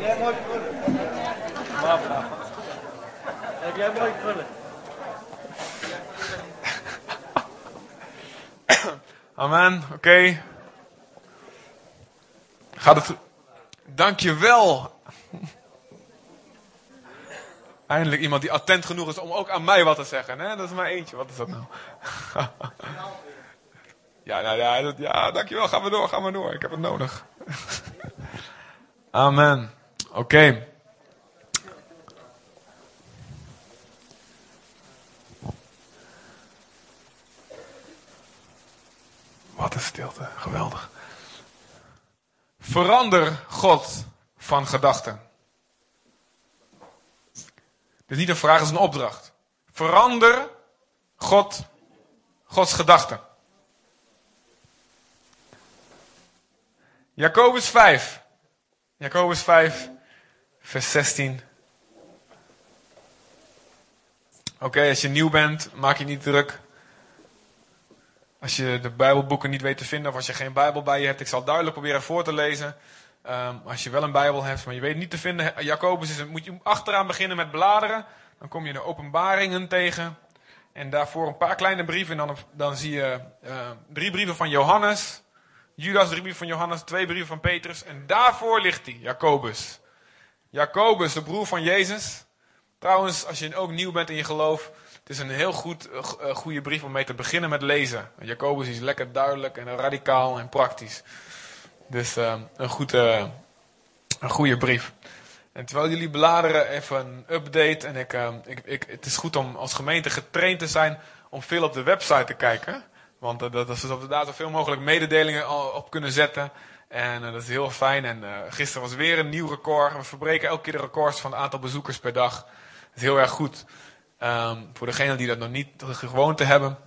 jij mooi krullen? Papa. Heb jij mooi krullen? Amen, oké. Gaat het... Dankjewel. Eindelijk iemand die attent genoeg is om ook aan mij wat te zeggen. Hè? Dat is maar eentje. Wat is dat nou? ja, nou ja, dat, ja, dankjewel. Ga maar door, ga maar door. Ik heb het nodig. Amen. Oké. Wat een stilte. Geweldig. Verander God van gedachten. Dit is niet een vraag, het is een opdracht. Verander God, Gods gedachten. Jacobus 5. Jacobus 5, vers 16. Oké, als je nieuw bent, maak je niet druk. Als je de Bijbelboeken niet weet te vinden of als je geen Bijbel bij je hebt, ik zal duidelijk proberen voor te lezen. Ehm, als je wel een Bijbel hebt, maar je weet niet te vinden, Jacobus is, moet je achteraan beginnen met bladeren. Dan kom je de openbaringen tegen. En daarvoor een paar kleine brieven. En dan, dan zie je uh, drie brieven van Johannes. Judas, drie brieven van Johannes, twee brieven van Petrus. En daarvoor ligt hij, Jacobus. Jacobus, de broer van Jezus. Trouwens, als je ook nieuw bent in je geloof, het is een heel goed, uh, goede brief om mee te beginnen met lezen. Jacobus is lekker duidelijk en radicaal en praktisch. Dus uh, een, goed, een goede brief. En terwijl jullie bladeren, even een update. En ik, ik, ik, het is goed om als gemeente getraind te zijn om veel op de website te kijken. Want dat, dat is op de data zoveel mogelijk mededelingen op kunnen zetten. En dat is heel fijn. En gisteren was weer een nieuw record. We verbreken elke keer de records van het aantal bezoekers per dag. Dat is heel erg goed. Um, voor degenen die dat nog niet gewoon te hebben.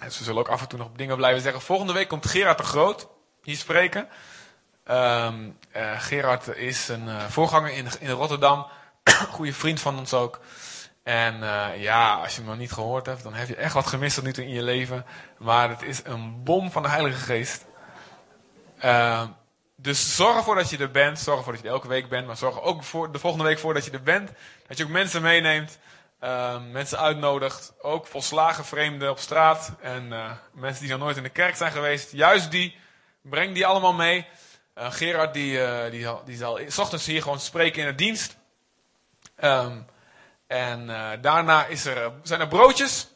En ze zullen ook af en toe nog dingen blijven zeggen. Volgende week komt Gerard de Groot hier spreken. Um, uh, Gerard is een uh, voorganger in, in Rotterdam. Goede vriend van ons ook. En uh, ja, als je hem nog niet gehoord hebt, dan heb je echt wat gemist tot nu toe in je leven. Maar het is een bom van de Heilige Geest. Uh, dus zorg ervoor dat je er bent. Zorg ervoor dat je er elke week bent. Maar zorg ook voor de volgende week voor dat je er bent. Dat je ook mensen meeneemt. Uh, mensen uitnodigt. Ook volslagen vreemden op straat. En uh, mensen die nog nooit in de kerk zijn geweest. Juist die. Breng die allemaal mee. Uh, Gerard die, uh, die, die zal s ochtends hier gewoon spreken in de dienst. Um, en daarna is er, zijn er broodjes.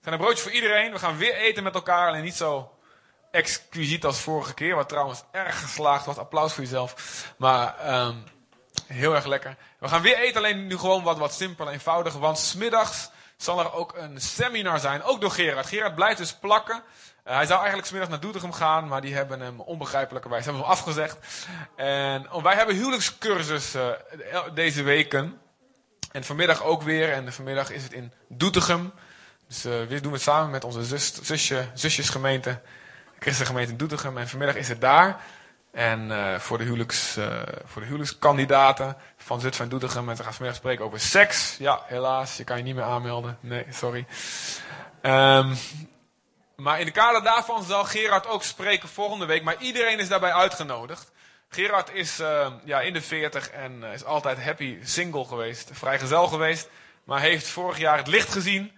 Zijn er broodjes voor iedereen. We gaan weer eten met elkaar. Alleen niet zo exquisiet als vorige keer. Wat trouwens erg geslaagd was. Applaus voor jezelf. Maar um, heel erg lekker. We gaan weer eten. Alleen nu gewoon wat, wat simpel en eenvoudig. Want smiddags zal er ook een seminar zijn. Ook door Gerard. Gerard blijft dus plakken. Uh, hij zou eigenlijk smiddag naar Doetinchem gaan, maar die hebben hem onbegrijpelijkerwijs hebben hem afgezegd. En oh, wij hebben huwelijkscursus uh, deze weken. En vanmiddag ook weer. En vanmiddag is het in Doetinchem. Dus uh, we doen het samen met onze zus, zusje, zusjesgemeente, Christengemeente Doetinchem. En vanmiddag is het daar. En uh, voor, de huwelijks, uh, voor de huwelijkskandidaten van Zutphen en Doetinchem. En ze gaan vanmiddag spreken over seks. Ja, helaas, je kan je niet meer aanmelden. Nee, sorry. Um, maar in de kader daarvan zal Gerard ook spreken volgende week. Maar iedereen is daarbij uitgenodigd. Gerard is uh, ja, in de 40 en uh, is altijd happy single geweest. Vrijgezel geweest. Maar heeft vorig jaar het licht gezien.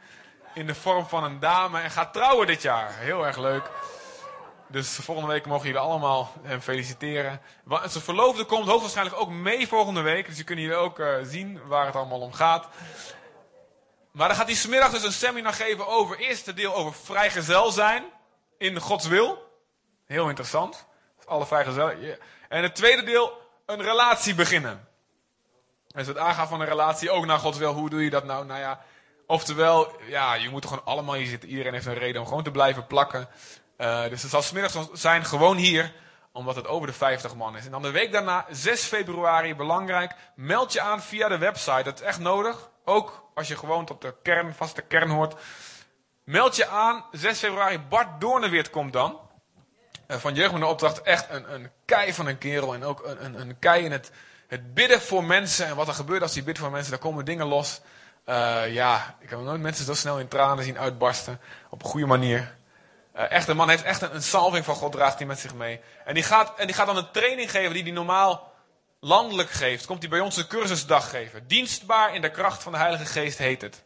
In de vorm van een dame. En gaat trouwen dit jaar. Heel erg leuk. Dus volgende week mogen jullie allemaal hem feliciteren. Zijn verloofde komt hoogstwaarschijnlijk ook mee volgende week. Dus je kunnen jullie ook uh, zien waar het allemaal om gaat. Maar dan gaat hij smiddag dus een seminar geven over eerste deel over vrijgezel zijn. In Gods wil. Heel interessant. Alle vrijgezel. Yeah. En het tweede deel, een relatie beginnen. Dus het aangaan van een relatie ook naar Gods wil. Hoe doe je dat nou? Nou ja, oftewel, ja, je moet gewoon allemaal hier zitten. Iedereen heeft een reden om gewoon te blijven plakken. Uh, dus het zal smiddags zijn gewoon hier omdat het over de 50 man is. En dan de week daarna, 6 februari, belangrijk. Meld je aan via de website. Dat is echt nodig. Ook als je gewoon tot de kern, vaste kern hoort. Meld je aan, 6 februari, Bart Doorneweert komt dan. Uh, van Jeugd de Opdracht, echt een, een kei van een kerel. En ook een, een, een kei in het, het bidden voor mensen. En wat er gebeurt als hij bidt voor mensen, daar komen dingen los. Uh, ja, ik heb nooit mensen zo snel in tranen zien uitbarsten. Op een goede manier. Uh, echt, een man heeft echt een, een salving van God, draagt hij met zich mee. En die, gaat, en die gaat dan een training geven die hij normaal landelijk geeft, komt hij bij ons een cursusdag geven. Dienstbaar in de kracht van de Heilige Geest heet het.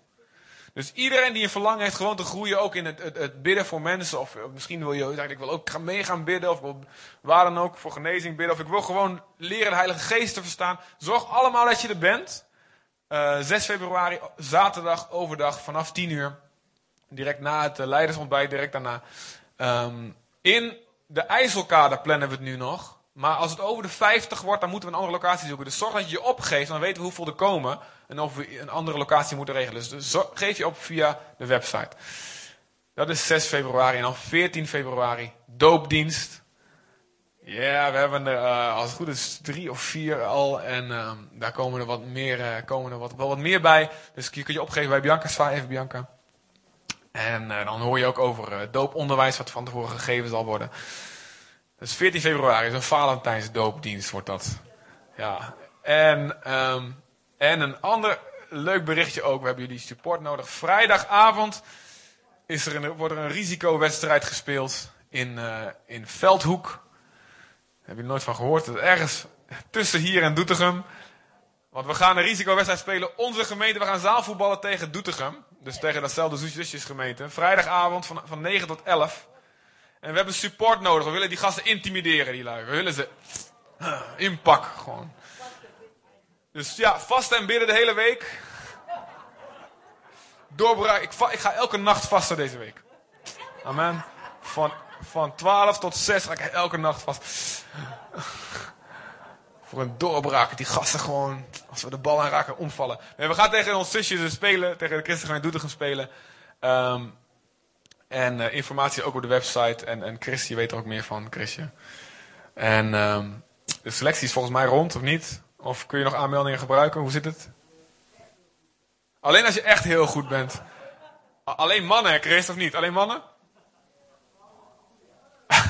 Dus iedereen die een verlangen heeft gewoon te groeien, ook in het, het, het bidden voor mensen. Of, misschien wil je zeggen, ik wil ook gaan mee gaan bidden. Of waar dan ook voor genezing bidden. Of ik wil gewoon leren de Heilige Geest te verstaan. Zorg allemaal dat je er bent. Uh, 6 februari, zaterdag, overdag, vanaf 10 uur. Direct na het uh, leidersontbijt, direct daarna. Um, in de IJsselkade plannen we het nu nog. Maar als het over de 50 wordt, dan moeten we een andere locatie zoeken. Dus zorg dat je je opgeeft, dan weten we hoeveel er komen. En of we een andere locatie moeten regelen. Dus geef je op via de website. Dat is 6 februari. En dan 14 februari, doopdienst. Ja, we hebben er, uh, als het goed is, drie of vier al. En uh, daar komen er wat meer, uh, komen er wat, wel wat meer bij. Dus je kunt je opgeven bij Bianca. Zwaar even, Bianca. En dan hoor je ook over dooponderwijs wat van tevoren gegeven zal worden. Dus 14 februari is een Valentijnsdoopdienst wordt dat. Ja. En, um, en een ander leuk berichtje ook. We hebben jullie support nodig. Vrijdagavond is er een, wordt er een risicowedstrijd gespeeld in, uh, in Veldhoek. Heb je nooit van gehoord. Ergens tussen hier en Doetinchem. Want we gaan een risicowedstrijd spelen. Onze gemeente, we gaan zaalvoetballen tegen Doetinchem. Dus tegen datzelfde zusjesgemeente. Vrijdagavond van, van 9 tot 11. En we hebben support nodig. We willen die gasten intimideren, die lui. We willen ze inpakken, gewoon. Dus ja, vasten en bidden de hele week. Doorbraak. Ik, ik ga elke nacht vasten deze week. Amen. Van, van 12 tot 6 ga ik elke nacht vast. Voor een doorbraak. Die gasten gewoon, als we de bal aanraken, omvallen. En we gaan tegen ons zusjes spelen. Tegen de Christen Doetinchem spelen. Um, en uh, informatie ook op de website. En, en Chris, je weet er ook meer van, Chrisje. En um, de selectie is volgens mij rond, of niet? Of kun je nog aanmeldingen gebruiken? Hoe zit het? Alleen als je echt heel goed bent. Alleen mannen, Chris, of niet? Alleen mannen?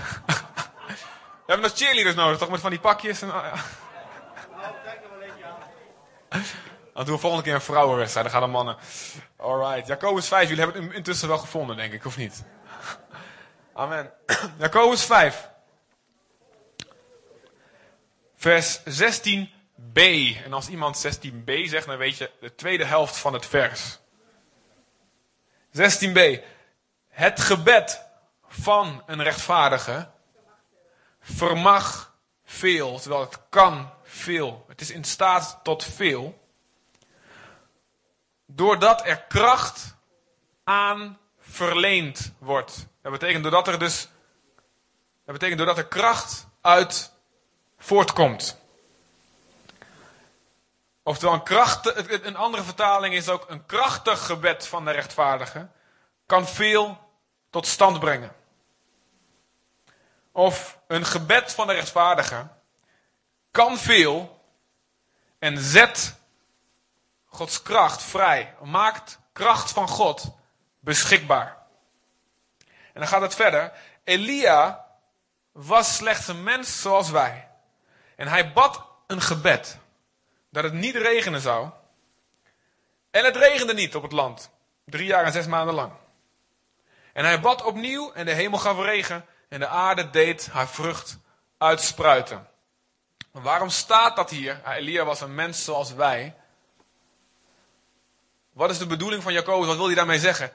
We hebben nog cheerleaders nodig, toch? Met van die pakjes en... Dan doen we volgende keer een vrouwenwedstrijd. Dan gaan de mannen. Alright. Jacobus 5. Jullie hebben het intussen wel gevonden, denk ik, of niet? Amen. Jacobus 5. Vers 16b. En als iemand 16b zegt, dan weet je de tweede helft van het vers. 16b. Het gebed van een rechtvaardige vermag veel, terwijl het kan veel. Het is in staat tot veel doordat er kracht aan verleend wordt. Dat betekent doordat er dus, dat betekent doordat er kracht uit voortkomt. Oftewel, een, kracht, een andere vertaling is ook een krachtig gebed van de rechtvaardige kan veel tot stand brengen. Of een gebed van de rechtvaardige kan veel en zet Gods kracht vrij. Maakt kracht van God beschikbaar. En dan gaat het verder. Elia was slechts een mens zoals wij. En hij bad een gebed. Dat het niet regenen zou. En het regende niet op het land. Drie jaar en zes maanden lang. En hij bad opnieuw en de hemel gaf regen. En de aarde deed haar vrucht uitspruiten. Waarom staat dat hier? Elia was een mens zoals wij. Wat is de bedoeling van Jacobus? Wat wil hij daarmee zeggen?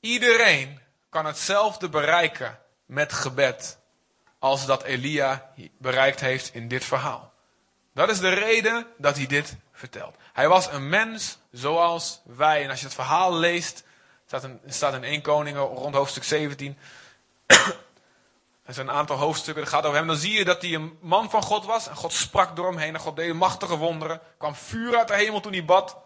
Iedereen kan hetzelfde bereiken met gebed als dat Elia bereikt heeft in dit verhaal. Dat is de reden dat hij dit vertelt. Hij was een mens zoals wij. En als je het verhaal leest, staat in, staat in 1 Koningen rond hoofdstuk 17. Er zijn een aantal hoofdstukken, dat gaat over hem. Dan zie je dat hij een man van God was. En God sprak door hem heen en God deed machtige wonderen. Er kwam vuur uit de hemel toen hij bad.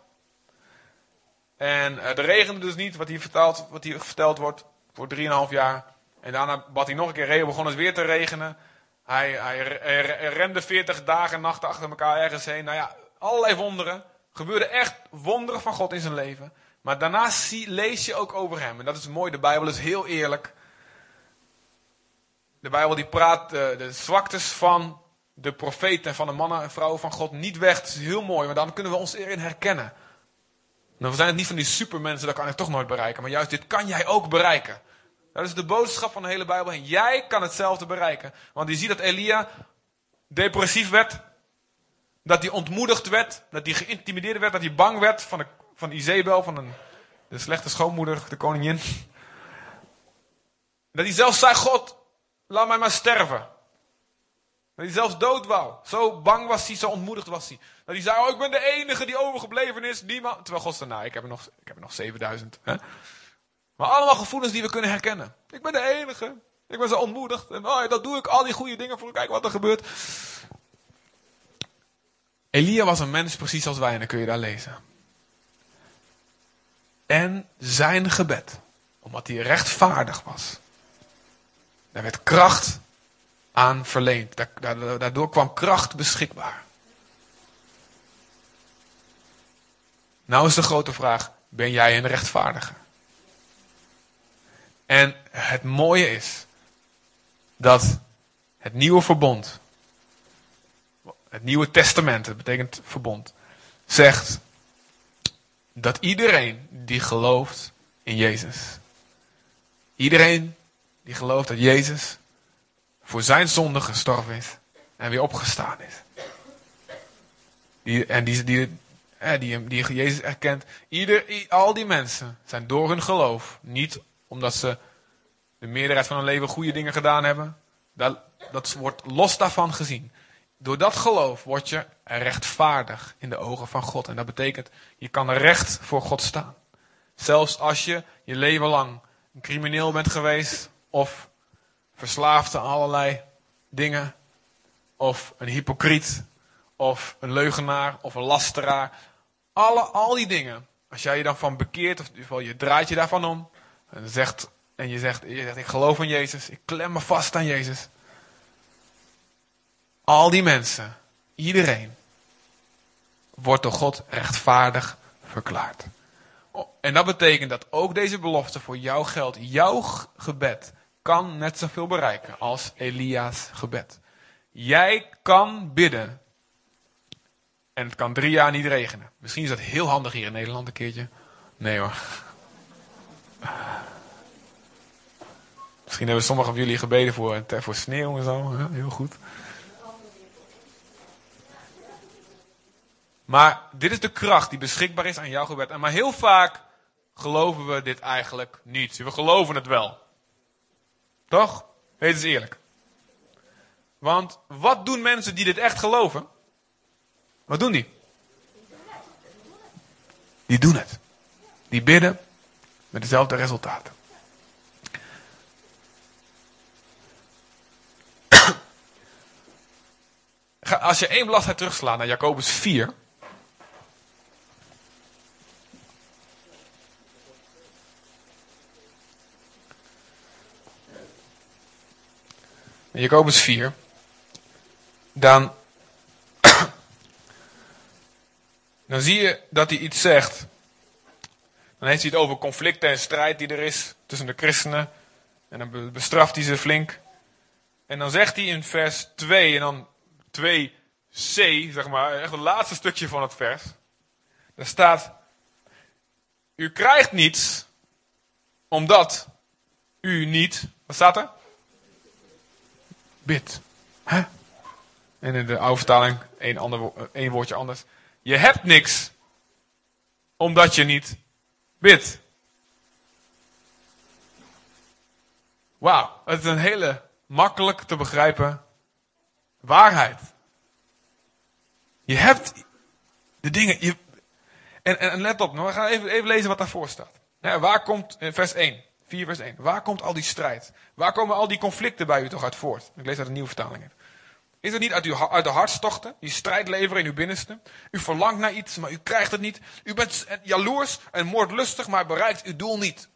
En uh, er regende dus niet, wat hier, verteld, wat hier verteld wordt, voor 3,5 jaar. En daarna bad hij nog een keer regen, begon het weer te regenen. Hij, hij, rende 40 dagen en nachten achter elkaar ergens heen. Nou ja, allerlei wonderen. Gebeurde echt wonderen van God in zijn leven. Maar daarna lees je ook over hem. En dat is mooi, de Bijbel is heel eerlijk. De Bijbel die praat de, de zwaktes van de profeten en van de mannen en vrouwen van God niet weg. Het is heel mooi, maar dan kunnen we ons erin herkennen. Nou, we zijn het niet van die supermensen, dat kan ik toch nooit bereiken. Maar juist dit kan jij ook bereiken. Dat is de boodschap van de hele Bijbel. En jij kan hetzelfde bereiken. Want je ziet dat Elia depressief werd. dat hij ontmoedigd werd, dat hij geïntimideerd werd, dat hij bang werd van, de, van Izebel, van een, de slechte schoonmoeder, de koningin. Dat hij zelfs zei, God, laat mij maar sterven. Dat hij zelfs dood wou. Zo bang was hij, zo ontmoedigd was hij. Dat hij zei, oh, ik ben de enige die overgebleven is. Niemand. Terwijl God zei, nou, ik heb er nog, ik heb nog 7000. Hè? Maar allemaal gevoelens die we kunnen herkennen. Ik ben de enige. Ik ben zo ontmoedigd. En oh, dat doe ik, al die goede dingen voor. Kijk wat er gebeurt. Elia was een mens precies als wij, en dan kun je daar lezen. En zijn gebed, omdat hij rechtvaardig was, daar werd kracht aan verleend. Daardoor kwam kracht beschikbaar. Nou is de grote vraag: ben jij een rechtvaardige? En het mooie is dat het nieuwe verbond, het nieuwe testament, dat betekent verbond, zegt dat iedereen die gelooft in Jezus, iedereen die gelooft dat Jezus voor zijn zonde gestorven is en weer opgestaan is. Die, en die, die, die, die Jezus erkent. Ieder, al die mensen zijn door hun geloof, niet omdat ze de meerderheid van hun leven goede dingen gedaan hebben. Dat, dat wordt los daarvan gezien. Door dat geloof word je rechtvaardig in de ogen van God. En dat betekent, je kan recht voor God staan. Zelfs als je je leven lang een crimineel bent geweest of verslaafd aan allerlei dingen. Of een hypocriet. Of een leugenaar. Of een lasteraar. Alle, al die dingen. Als jij je dan van bekeert. Of in ieder geval je draait je daarvan om. En, zegt, en je, zegt, je zegt ik geloof in Jezus. Ik klem me vast aan Jezus. Al die mensen. Iedereen. Wordt door God rechtvaardig verklaard. En dat betekent dat ook deze belofte voor jou geldt. Jouw gebed kan net zoveel bereiken als Elia's gebed. Jij kan bidden. En het kan drie jaar niet regenen. Misschien is dat heel handig hier in Nederland een keertje. Nee hoor. Misschien hebben sommigen van jullie gebeden voor, voor sneeuw en zo. Heel goed. Maar dit is de kracht die beschikbaar is aan jouw gebed. Maar heel vaak geloven we dit eigenlijk niet. We geloven het wel. Toch? Wees eens eerlijk. Want wat doen mensen die dit echt geloven? Wat doen die? Die doen het. Die bidden met dezelfde resultaten. Als je één bladzijde terugslaat naar Jacobus 4. Jacobus 4, dan, dan zie je dat hij iets zegt. Dan heeft hij het over conflicten en strijd die er is tussen de christenen. En dan bestraft hij ze flink. En dan zegt hij in vers 2 en dan 2c, zeg maar, echt het laatste stukje van het vers. Daar staat, u krijgt niets omdat u niet, wat staat er? Bid. Hè? En in de oude vertaling één, ander, één woordje anders. Je hebt niks omdat je niet bidt. Wauw, het is een hele makkelijk te begrijpen waarheid. Je hebt de dingen. Je, en, en, let op, we gaan even, even lezen wat daarvoor staat. waar komt, in vers 1. 4 vers 1. Waar komt al die strijd? Waar komen al die conflicten bij u toch uit voort? Ik lees uit de nieuwe vertaling. Is het niet uit, uw, uit de hartstochten, die strijd leveren in uw binnenste? U verlangt naar iets, maar u krijgt het niet. U bent jaloers en moordlustig, maar bereikt uw doel niet.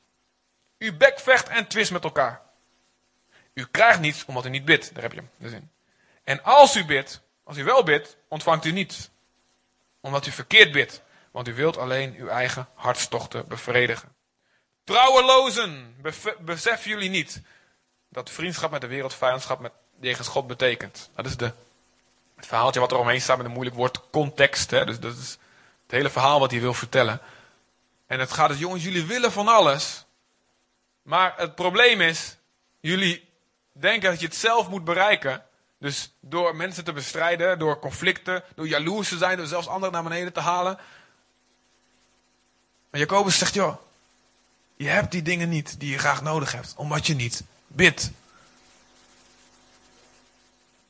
U bekvecht en twist met elkaar. U krijgt niets omdat u niet bidt. Daar heb je hem, de zin. En als u bidt, als u wel bidt, ontvangt u niets. Omdat u verkeerd bidt. Want u wilt alleen uw eigen hartstochten bevredigen. Trouwelozen, beseffen jullie niet dat vriendschap met de wereld vijandschap met jegens God betekent? Dat is de, het verhaaltje wat er omheen staat met een moeilijk woord context. Hè? Dus dat is het hele verhaal wat hij wil vertellen. En het gaat dus, jongens, jullie willen van alles. Maar het probleem is, jullie denken dat je het zelf moet bereiken. Dus door mensen te bestrijden, door conflicten, door jaloers te zijn, door zelfs anderen naar beneden te halen. Maar Jacobus zegt, joh, je hebt die dingen niet die je graag nodig hebt, omdat je niet bidt.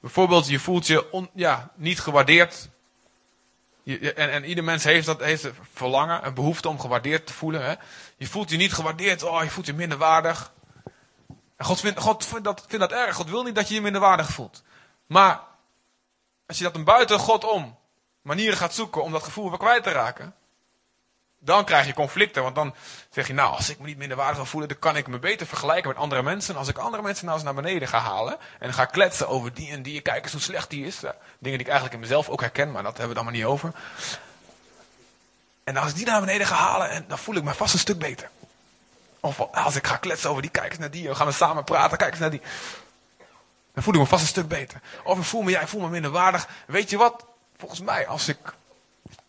Bijvoorbeeld, je voelt je on, ja, niet gewaardeerd. Je, en, en ieder mens heeft dat heeft verlangen, een behoefte om gewaardeerd te voelen. Hè? Je voelt je niet gewaardeerd, oh, je voelt je minderwaardig. En God vindt, God dat, vindt dat erg. God wil niet dat je je minderwaardig voelt. Maar als je dat een buiten God om manieren gaat zoeken om dat gevoel weer kwijt te raken, dan krijg je conflicten. Want dan zeg je, nou, als ik me niet minderwaardig wil voelen, dan kan ik me beter vergelijken met andere mensen. Als ik andere mensen nou eens naar beneden ga halen en ga kletsen over die en die, kijk eens hoe slecht die is. Dingen die ik eigenlijk in mezelf ook herken, maar dat hebben we dan maar niet over. En als ik die naar beneden ga halen, en dan voel ik me vast een stuk beter. Of als ik ga kletsen over die, kijk eens naar die, we gaan we samen praten, kijk eens naar die. Dan voel ik me vast een stuk beter. Of ik voel me, ja, ik voel me minder waardig. Weet je wat? Volgens mij, als ik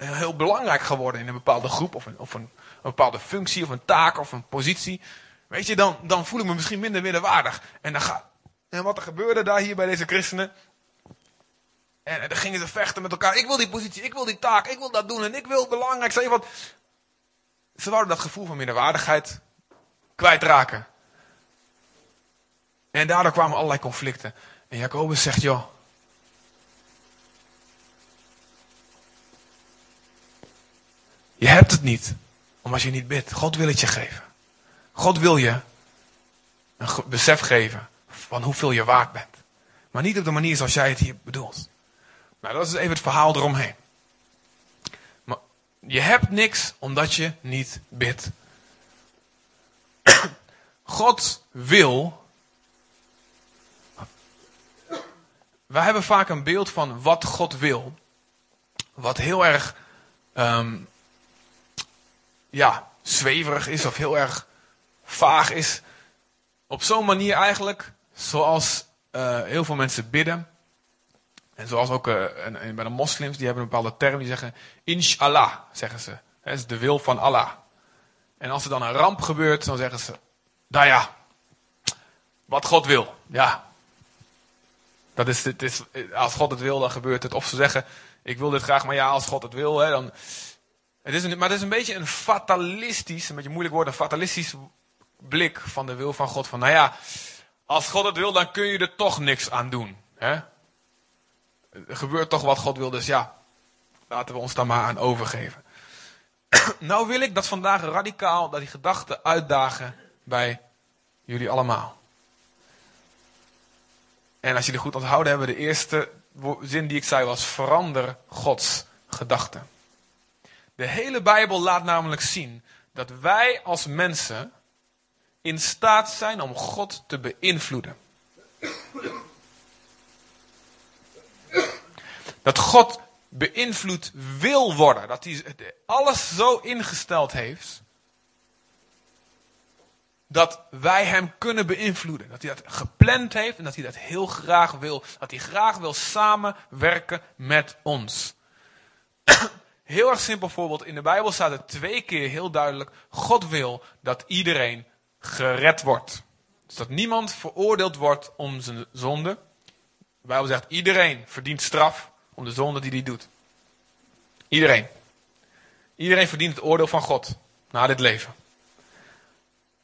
heel belangrijk geworden in een bepaalde groep, of een, of een, bepaalde functie, of een taak, of een positie. Weet je, dan, dan voel ik me misschien minder minderwaardig. En, dan ga, en wat er gebeurde daar hier bij deze christenen. En, en dan gingen ze vechten met elkaar. Ik wil die positie, ik wil die taak, ik wil dat doen en ik wil belangrijk zijn. Want ze wouden dat gevoel van minderwaardigheid kwijtraken. En daardoor kwamen allerlei conflicten. En Jacobus zegt, joh. Je hebt het niet, omdat je niet bidt. God wil het je geven. God wil je een besef geven van hoeveel je waard bent. Maar niet op de manier zoals jij het hier bedoelt. Nou, dat is even het verhaal eromheen. Maar je hebt niks omdat je niet bidt. God wil wij hebben vaak een beeld van wat God wil. Wat heel erg um, ja, zweverig is of heel erg vaag is. Op zo'n manier eigenlijk, zoals uh, heel veel mensen bidden. En zoals ook uh, bij de moslims, die hebben een bepaalde term, die zeggen Inshallah, zeggen ze. Dat is de wil van Allah. En als er dan een ramp gebeurt, dan zeggen ze, nou ja, wat God wil. Ja, dat is, het is, als God het wil, dan gebeurt het. Of ze zeggen, ik wil dit graag, maar ja, als God het wil, hè, dan... Het is maar het is een beetje een fatalistisch, een beetje moeilijk woord, een fatalistisch blik van de wil van God. Van, nou ja, als God het wil, dan kun je er toch niks aan doen. Hè? Er gebeurt toch wat God wil, dus ja, laten we ons daar maar aan overgeven. nou wil ik dat vandaag radicaal, dat die gedachten uitdagen bij jullie allemaal. En als jullie goed onthouden hebben, de eerste zin die ik zei was: verander Gods gedachten. De hele Bijbel laat namelijk zien dat wij als mensen in staat zijn om God te beïnvloeden. Dat God beïnvloed wil worden. Dat hij alles zo ingesteld heeft dat wij hem kunnen beïnvloeden. Dat hij dat gepland heeft en dat hij dat heel graag wil. Dat hij graag wil samenwerken met ons. Heel erg simpel voorbeeld. In de Bijbel staat het twee keer heel duidelijk. God wil dat iedereen gered wordt. Dus dat niemand veroordeeld wordt om zijn zonde. De Bijbel zegt iedereen verdient straf om de zonde die hij doet. Iedereen. Iedereen verdient het oordeel van God na dit leven.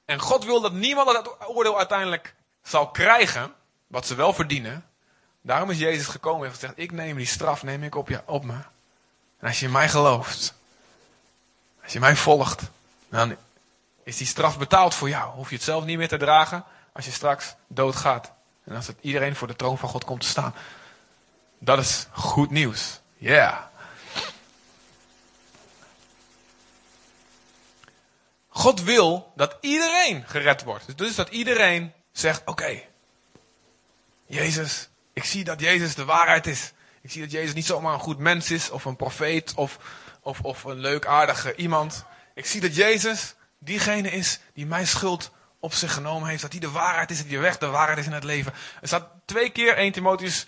En God wil dat niemand dat oordeel uiteindelijk zal krijgen, wat ze wel verdienen. Daarom is Jezus gekomen en heeft gezegd, ik neem die straf, neem ik op, je, op me. En als je mij gelooft, als je mij volgt, dan is die straf betaald voor jou. Hoef je het zelf niet meer te dragen als je straks doodgaat. En als het iedereen voor de troon van God komt te staan. Dat is goed nieuws. Ja. Yeah. God wil dat iedereen gered wordt. Dus dat iedereen zegt: Oké, Jezus, ik zie dat Jezus de waarheid is. Ik zie dat Jezus niet zomaar een goed mens is, of een profeet, of, of, of een leuk aardige iemand. Ik zie dat Jezus diegene is die mijn schuld op zich genomen heeft. Dat hij de waarheid is, dat hij de weg de waarheid is in het leven. Er staat twee keer 1 Timotheus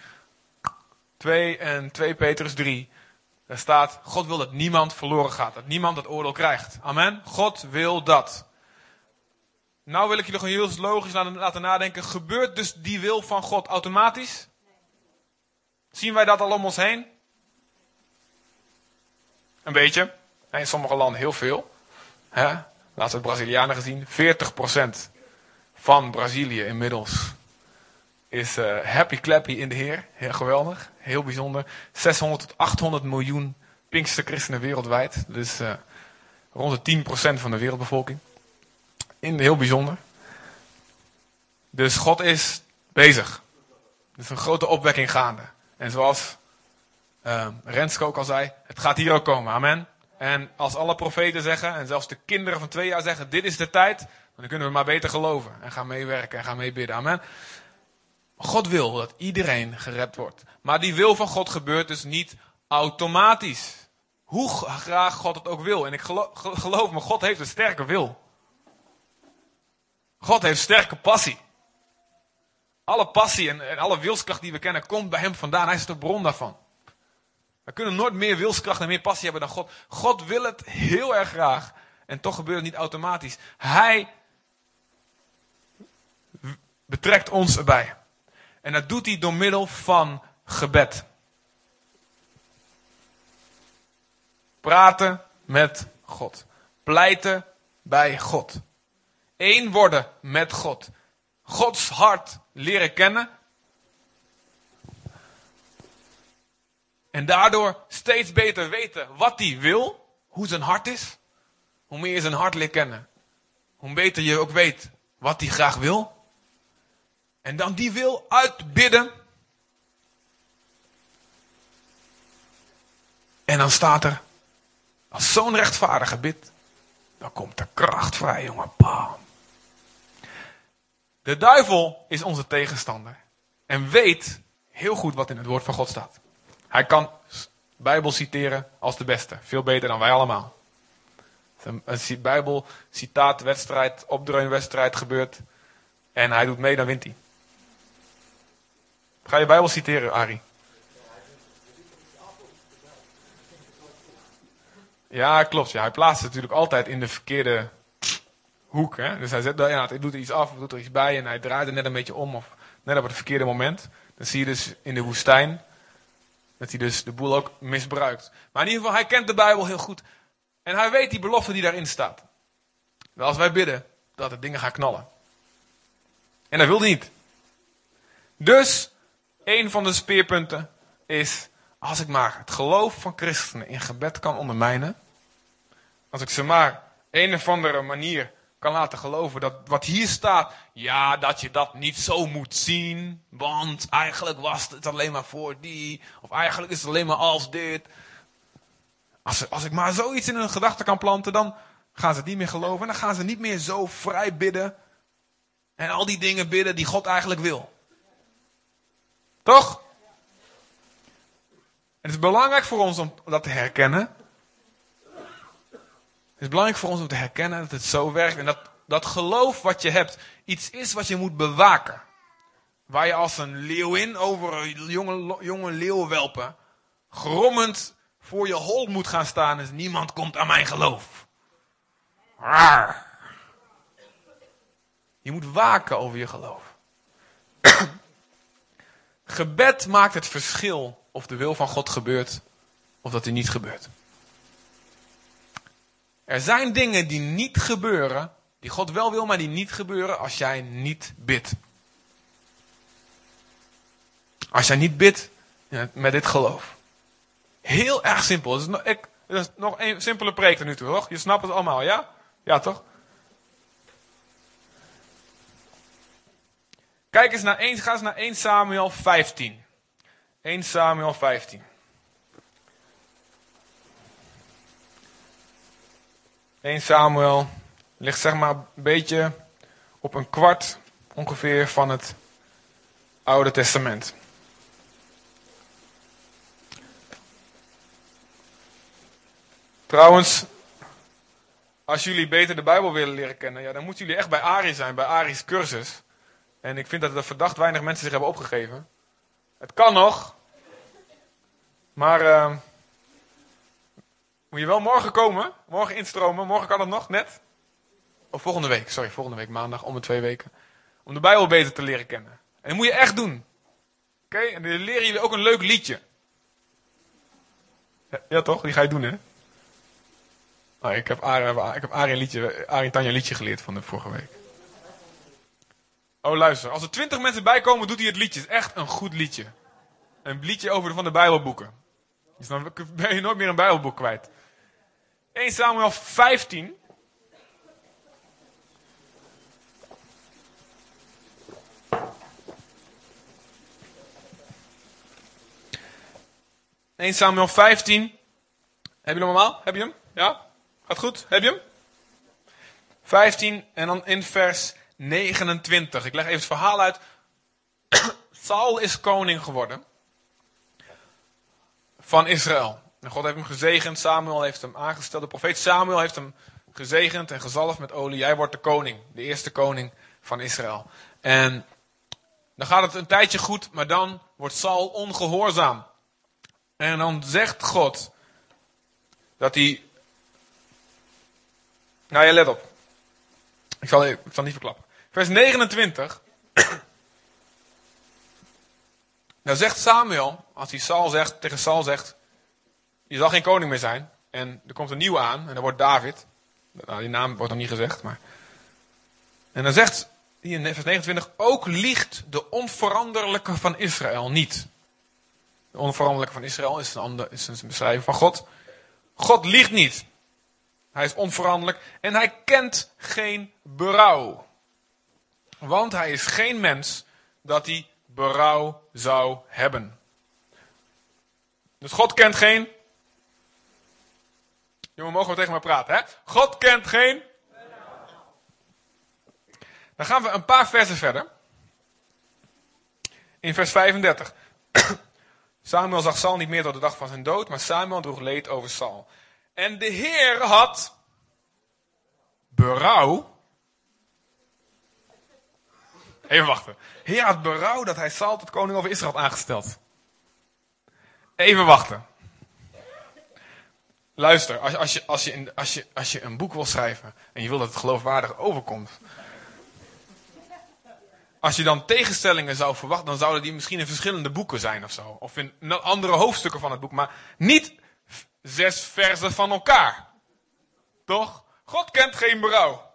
2 en 2 Petrus 3 daar staat, God wil dat niemand verloren gaat. Dat niemand dat oordeel krijgt. Amen. God wil dat. Nou wil ik je nog heel logisch laten nadenken. Gebeurt dus die wil van God automatisch? Zien wij dat al om ons heen? Een beetje. In sommige landen heel veel. Hè? Laatst het Brazilianen gezien. 40% van Brazilië inmiddels is uh, happy clappy in de Heer. Heel geweldig. Heel bijzonder. 600 tot 800 miljoen Pinkster christenen wereldwijd. Dus uh, rond de 10% van de wereldbevolking. In, heel bijzonder. Dus God is bezig. Er is een grote opwekking gaande. En zoals uh, Renske ook al zei, het gaat hier ook komen. Amen. En als alle profeten zeggen, en zelfs de kinderen van twee jaar zeggen, dit is de tijd, dan kunnen we maar beter geloven. En gaan meewerken en gaan meebidden. Amen. God wil dat iedereen gered wordt. Maar die wil van God gebeurt dus niet automatisch. Hoe graag God het ook wil. En ik geloof, geloof me, God heeft een sterke wil. God heeft sterke passie. Alle passie en, en alle wilskracht die we kennen komt bij hem vandaan. Hij is de bron daarvan. We kunnen nooit meer wilskracht en meer passie hebben dan God. God wil het heel erg graag. En toch gebeurt het niet automatisch. Hij betrekt ons erbij. En dat doet hij door middel van gebed. Praten met God. Pleiten bij God. Eén worden met God. Gods hart leren kennen. En daardoor steeds beter weten wat hij wil, hoe zijn hart is. Hoe meer je zijn hart leert kennen, hoe beter je ook weet wat hij graag wil. En dan die wil uitbidden. En dan staat er, als zo'n rechtvaardige bid, dan komt de kracht vrij, jongen. Bam. De duivel is onze tegenstander. En weet heel goed wat in het woord van God staat. Hij kan Bijbel citeren als de beste. Veel beter dan wij allemaal. Een, Bijbel, citaat, wedstrijd, opdreunwedstrijd gebeurt. En hij doet mee, dan wint hij. Ga je Bijbel citeren, Ari? Ja, klopt. Ja. Hij plaatst het natuurlijk altijd in de verkeerde hoek. Hè? Dus hij, zet, ja, hij doet er iets af, doet er iets bij en hij draait er net een beetje om. Of net op het verkeerde moment. Dan zie je dus in de woestijn dat hij dus de boel ook misbruikt. Maar in ieder geval, hij kent de Bijbel heel goed. En hij weet die belofte die daarin staat. Dat als wij bidden, dat de dingen gaan knallen. En dat wil niet. Dus, een van de speerpunten is, als ik maar het geloof van christenen in gebed kan ondermijnen. Als ik ze maar een of andere manier kan laten geloven dat wat hier staat, ja, dat je dat niet zo moet zien, want eigenlijk was het alleen maar voor die, of eigenlijk is het alleen maar als dit. Als, als ik maar zoiets in hun gedachten kan planten, dan gaan ze niet meer geloven en dan gaan ze niet meer zo vrij bidden en al die dingen bidden die God eigenlijk wil. Toch? Het is belangrijk voor ons om dat te herkennen. Het is belangrijk voor ons om te herkennen dat het zo werkt. En dat, dat geloof wat je hebt iets is wat je moet bewaken. Waar je als een leeuwin over jonge, jonge leeuwwelpen grommend voor je hol moet gaan staan. Dus niemand komt aan mijn geloof. Je moet waken over je geloof. Gebed maakt het verschil of de wil van God gebeurt of dat hij niet gebeurt. Er zijn dingen die niet gebeuren, die God wel wil, maar die niet gebeuren als jij niet bidt. Als jij niet bidt met dit geloof. Heel erg simpel. Dat is nog, ik, is nog een simpele preek tot nu toe, toch? Je snapt het allemaal, ja? Ja, toch? Kijk eens naar 1, ga eens naar 1 Samuel 15. 1 Samuel 15. 1 Samuel ligt zeg maar een beetje op een kwart ongeveer van het Oude Testament. Trouwens, als jullie beter de Bijbel willen leren kennen, ja, dan moeten jullie echt bij Ari zijn, bij Ari's cursus. En ik vind dat er verdacht weinig mensen zich hebben opgegeven. Het kan nog, maar uh, moet je wel morgen komen, morgen instromen, morgen kan het nog, net. Of volgende week, sorry, volgende week maandag, om de twee weken. Om de Bijbel beter te leren kennen. En dat moet je echt doen. Oké, en dan leren jullie ook een leuk liedje. Ja, toch? Die ga je doen, hè? Oh, ik heb Arie, ik heb Arie liedje, Tanja liedje geleerd van de vorige week. Oh, luister. Als er twintig mensen bijkomen, doet hij het liedje. Het is echt een goed liedje. Een liedje over van de Bijbelboeken. Dus dan ben je nooit meer een Bijbelboek kwijt. 1 Samuel 15. ...1 Samuel 15. Heb je hem allemaal? Heb je hem? Ja? Gaat goed? Heb je hem? 15 en dan in vers 29. Ik leg even het verhaal uit. Saul is koning geworden. Van Israël. En God heeft hem gezegend. Samuel heeft hem aangesteld. De profeet Samuel heeft hem gezegend en gezalfd met olie. Jij wordt de koning. De eerste koning van Israël. En dan gaat het een tijdje goed. Maar dan wordt Saul ongehoorzaam. En dan zegt God dat hij. Nou ja, let op. Ik zal, ik zal niet verklappen. Vers 29. nou zegt Samuel, als hij Saul zegt, tegen Saul zegt, je zal geen koning meer zijn. En er komt een nieuwe aan, en dat wordt David. Nou, die naam wordt nog niet gezegd, maar... En dan zegt hij in vers 29, ook liegt de onveranderlijke van Israël niet. De onveranderlijke van Israël is een, ander, is een beschrijving van God. God liegt niet. Hij is onveranderlijk en hij kent geen berouw. Want hij is geen mens dat hij berouw zou hebben. Dus God kent geen. Jongen, mogen we tegen mij praten, hè? God kent geen. Dan gaan we een paar versen verder. In vers 35. Samuel zag Saul niet meer tot de dag van zijn dood, maar Samuel droeg leed over Saul. En de Heer had berouw. Even wachten. Heer had berouw dat hij Saul tot koning over Israël had aangesteld. Even wachten. Luister, als, je, als, je, als, je, als je een boek wil schrijven en je wil dat het geloofwaardig overkomt. Als je dan tegenstellingen zou verwachten, dan zouden die misschien in verschillende boeken zijn of zo. Of in andere hoofdstukken van het boek, maar niet zes versen van elkaar. Toch? God kent geen berouw.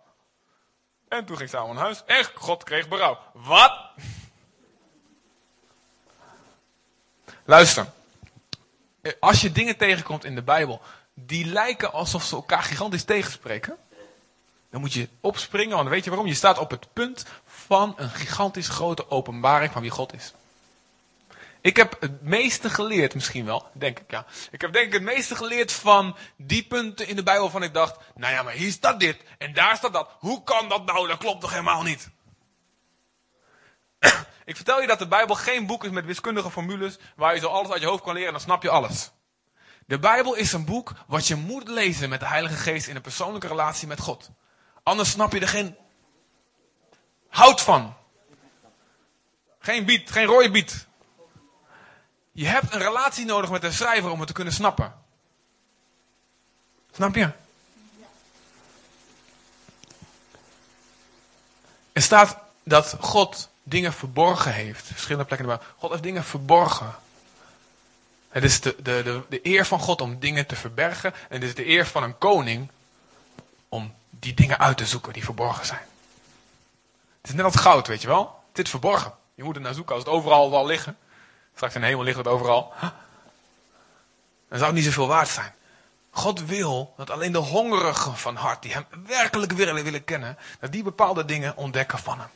En toen ging Samuel naar huis en God kreeg berouw. Wat? Luister. Als je dingen tegenkomt in de Bijbel die lijken alsof ze elkaar gigantisch tegenspreken, dan moet je opspringen, want weet je waarom? Je staat op het punt van een gigantisch grote openbaring van wie God is. Ik heb het meeste geleerd, misschien wel, denk ik ja. Ik heb denk ik het meeste geleerd van die punten in de Bijbel van ik dacht, nou ja, maar hier staat dit en daar staat dat. Hoe kan dat nou? Dat klopt toch helemaal niet? ik vertel je dat de Bijbel geen boek is met wiskundige formules waar je zo alles uit je hoofd kan leren en dan snap je alles. De Bijbel is een boek wat je moet lezen met de Heilige Geest in een persoonlijke relatie met God. Anders snap je er geen hout van. Geen biet, geen rode biet. Je hebt een relatie nodig met de schrijver om het te kunnen snappen. Snap je? Er staat dat God dingen verborgen heeft. Verschillende plekken. God heeft dingen verborgen. Het is de, de, de, de eer van God om dingen te verbergen. En het is de eer van een koning om die dingen uit te zoeken die verborgen zijn. Het is net als goud, weet je wel. Is verborgen. Je moet er naar zoeken als het overal zal liggen. Straks in de hemel ligt het overal. Dan zou het niet zoveel waard zijn. God wil dat alleen de hongerigen van hart, die hem werkelijk willen, willen kennen, dat die bepaalde dingen ontdekken van hem.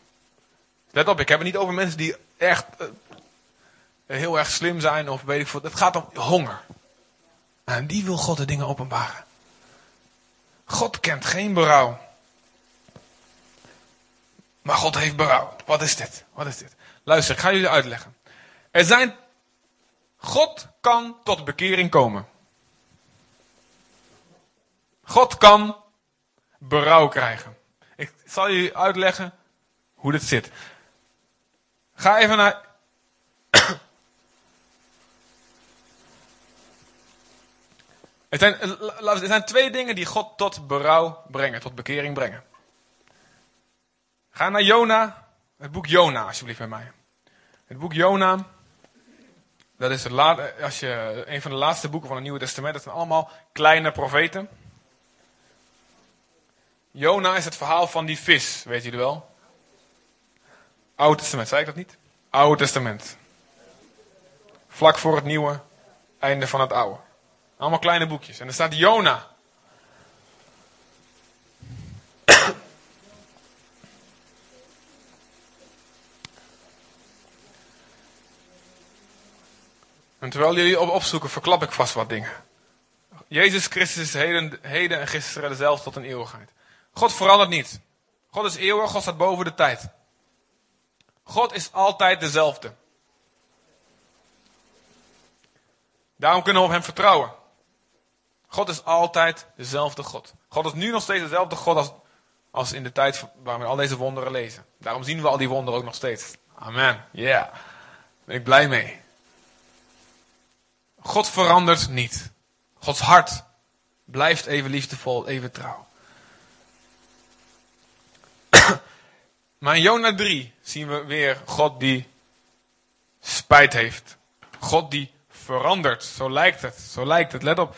Let op, ik heb het niet over mensen die echt uh, heel erg slim zijn of weet ik veel. Het gaat om honger. En die wil God de dingen openbaren. God kent geen berouw. Maar God heeft berouw. Wat is dit? Wat is dit? Luister, ik ga jullie uitleggen. Er zijn. God kan tot bekering komen. God kan berouw krijgen. Ik zal jullie uitleggen hoe dit zit. Ga even naar. Er zijn, er zijn twee dingen die God tot berouw brengen, tot bekering brengen. Ga naar Jona, het boek Jona alsjeblieft bij mij. Het boek Jona, Dat is het la- als je, een van de laatste boeken van het Nieuwe Testament. Dat zijn allemaal kleine profeten. Jona is het verhaal van die vis, weet jullie wel? Oude Testament, zei ik dat niet? Oude Testament. Vlak voor het nieuwe, einde van het oude. Allemaal kleine boekjes. En er staat Jona. En terwijl jullie op opzoeken, verklap ik vast wat dingen. Jezus Christus is heden, heden en gisteren dezelfde tot een eeuwigheid. God verandert niet. God is eeuwig, God staat boven de tijd. God is altijd dezelfde. Daarom kunnen we op hem vertrouwen. God is altijd dezelfde God. God is nu nog steeds dezelfde God als, als in de tijd waar we al deze wonderen lezen. Daarom zien we al die wonderen ook nog steeds. Amen. Ja. Ben ik blij mee. God verandert niet. Gods hart blijft even liefdevol, even trouw. maar in Jona 3 zien we weer God die spijt heeft. God die verandert. Zo lijkt het. Zo lijkt het. Let op.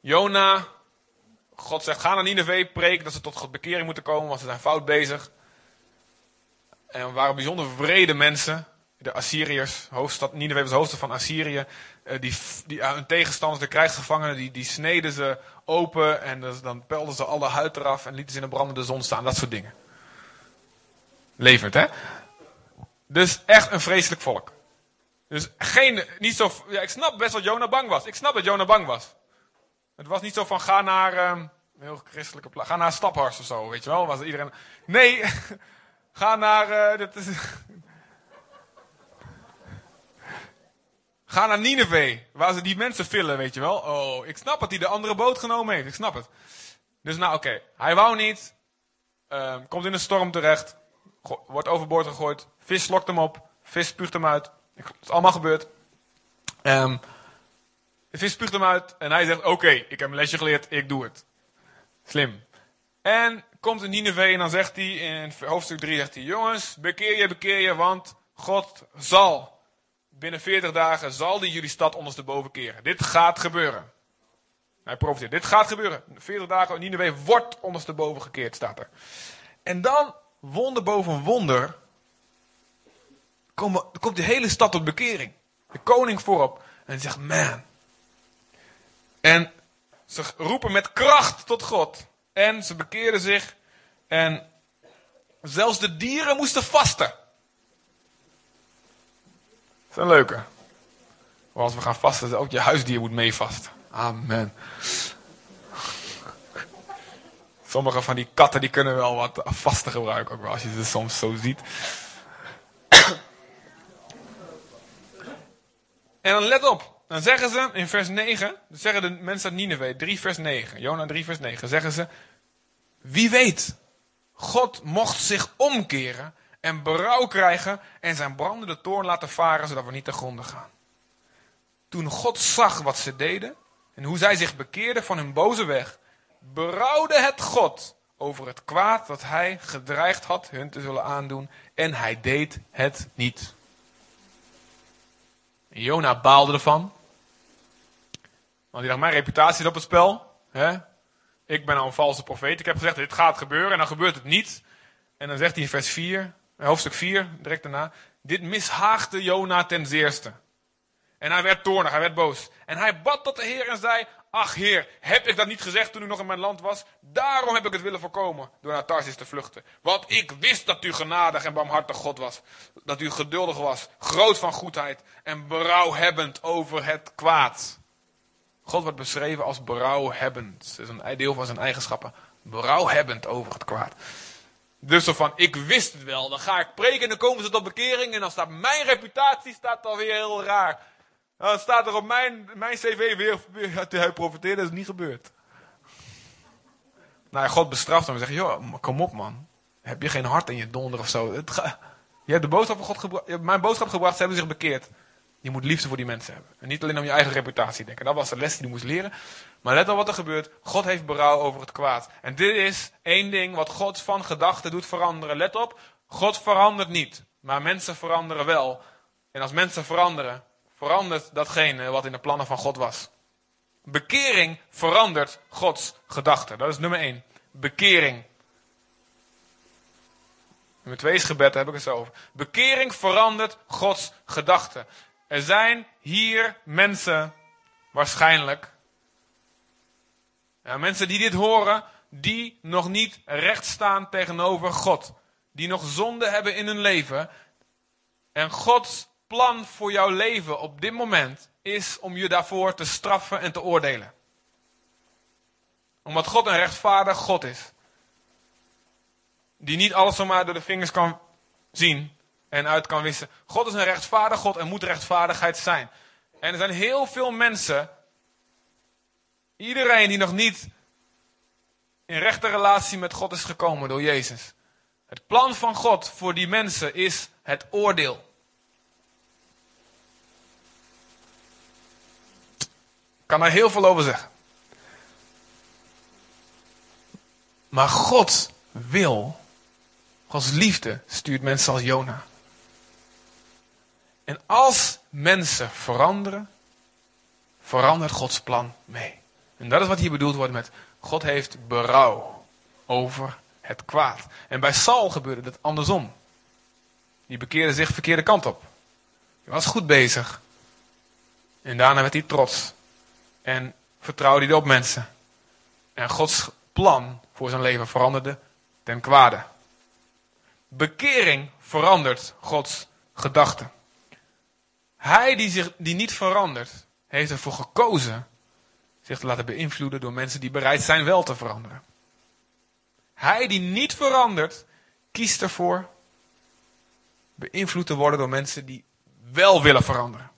Jona, God zegt, ga naar Nineveh, preek dat ze tot God bekering moeten komen, want ze zijn fout bezig. En we waren bijzonder vrede mensen. De Assyriërs, hoofdstad, Nineveh was hoofdstad van Assyrië. Die, die hun tegenstanders, de krijgsgevangenen, die, die sneden ze open en dus, dan pelden ze alle huid eraf en lieten ze in de brandende zon staan. Dat soort dingen. Levert, hè? Dus echt een vreselijk volk. Dus geen, niet zo, ja, ik snap best dat Jona bang was. Ik snap dat Jona bang was. Het was niet zo van ga naar, um, heel christelijke plaats, ga naar Staphorst of zo, weet je wel. Was iedereen, nee, ga naar, dit is, Ga naar Nineveh, waar ze die mensen villen, weet je wel. Oh, ik snap dat hij de andere boot genomen heeft, ik snap het. Dus nou, oké, hij wou niet, uh, komt in een storm terecht, wordt overboord gegooid, vis slokt hem op, vis spuugt hem uit. Het is allemaal gebeurd. Um, de vis spuugt hem uit en hij zegt, oké, ik heb een lesje geleerd, ik doe het. Slim. En komt in Nineveh en dan zegt hij in hoofdstuk 3, zegt hij, jongens, bekeer je, bekeer je, want God zal binnen 40 dagen zal die jullie stad ondersteboven keren. Dit gaat gebeuren. Hij profiteert. Dit gaat gebeuren. 40 dagen Nineveh wordt ondersteboven gekeerd, staat er. En dan, wonder boven wonder, komt de hele stad tot bekering. De koning voorop. En zegt, man. En ze roepen met kracht tot God. En ze bekeerden zich. En zelfs de dieren moesten vasten. Dat is een leuke. Maar als we gaan vasten, ook je huisdier moet meevasten. Amen. Sommige van die katten die kunnen wel wat vasten gebruiken, ook wel, als je ze soms zo ziet. En dan let op. Dan zeggen ze in vers 9, zeggen de mensen uit Nineveh, 3 vers 9, Jona 3 vers 9, zeggen ze, wie weet, God mocht zich omkeren en berouw krijgen en zijn brandende toorn laten varen, zodat we niet te gronden gaan. Toen God zag wat ze deden en hoe zij zich bekeerden van hun boze weg, berouwde het God over het kwaad dat hij gedreigd had hun te zullen aandoen en hij deed het niet. Jona baalde ervan. Want hij dacht, mijn reputatie is op het spel. Hè? Ik ben nou een valse profeet. Ik heb gezegd, dit gaat gebeuren en dan gebeurt het niet. En dan zegt hij in vers 4, hoofdstuk 4, direct daarna. Dit mishaagde Jona ten zeerste. En hij werd toornig, hij werd boos. En hij bad tot de Heer en zei, ach Heer, heb ik dat niet gezegd toen ik nog in mijn land was? Daarom heb ik het willen voorkomen door naar Tarsis te vluchten. Want ik wist dat u genadig en barmhartig God was. Dat u geduldig was, groot van goedheid en berouwhebbend over het kwaad. God wordt beschreven als berouwhebbend. Dat is een deel van zijn eigenschappen. Berouwhebbend over het kwaad. Dus zo van, ik wist het wel. Dan ga ik preken en dan komen ze tot bekering. En dan staat mijn reputatie staat alweer heel raar. Dan staat er op mijn, mijn cv weer, weer hij profiteerde. Dat is niet gebeurd. Nou God bestraft hem en zegt, joh, kom op man. Heb je geen hart in je donder of zo? Het ga, je hebt de boodschap van God gebracht. Mijn boodschap gebracht, ze hebben zich bekeerd. Je moet liefde voor die mensen hebben. En niet alleen om je eigen reputatie denken. Dat was de les die je moest leren. Maar let op wat er gebeurt. God heeft berouw over het kwaad. En dit is één ding wat God van gedachten doet veranderen. Let op, God verandert niet. Maar mensen veranderen wel. En als mensen veranderen, verandert datgene wat in de plannen van God was. Bekering verandert Gods gedachten. Dat is nummer 1. Bekering. Nummer 2 is gebed, daar heb ik het zo over. Bekering verandert Gods gedachten. Er zijn hier mensen, waarschijnlijk, mensen die dit horen, die nog niet recht staan tegenover God. Die nog zonde hebben in hun leven. En Gods plan voor jouw leven op dit moment is om je daarvoor te straffen en te oordelen. Omdat God een rechtvaardig God is. Die niet alles zomaar door de vingers kan zien en uit kan wissen. God is een rechtvaardig God en moet rechtvaardigheid zijn. En er zijn heel veel mensen, iedereen die nog niet in rechte relatie met God is gekomen door Jezus. Het plan van God voor die mensen is het oordeel. Ik kan er heel veel over zeggen. Maar God wil, Gods liefde stuurt mensen als Jona. En als mensen veranderen, verandert Gods plan mee. En dat is wat hier bedoeld wordt met God heeft berouw over het kwaad. En bij Saul gebeurde dat andersom. Die bekeerde zich de verkeerde kant op. Hij was goed bezig. En daarna werd hij trots. En vertrouwde hij op mensen. En Gods plan voor zijn leven veranderde ten kwade. Bekering verandert Gods gedachten. Hij die, zich, die niet verandert, heeft ervoor gekozen zich te laten beïnvloeden door mensen die bereid zijn wel te veranderen. Hij die niet verandert, kiest ervoor beïnvloed te worden door mensen die wel willen veranderen.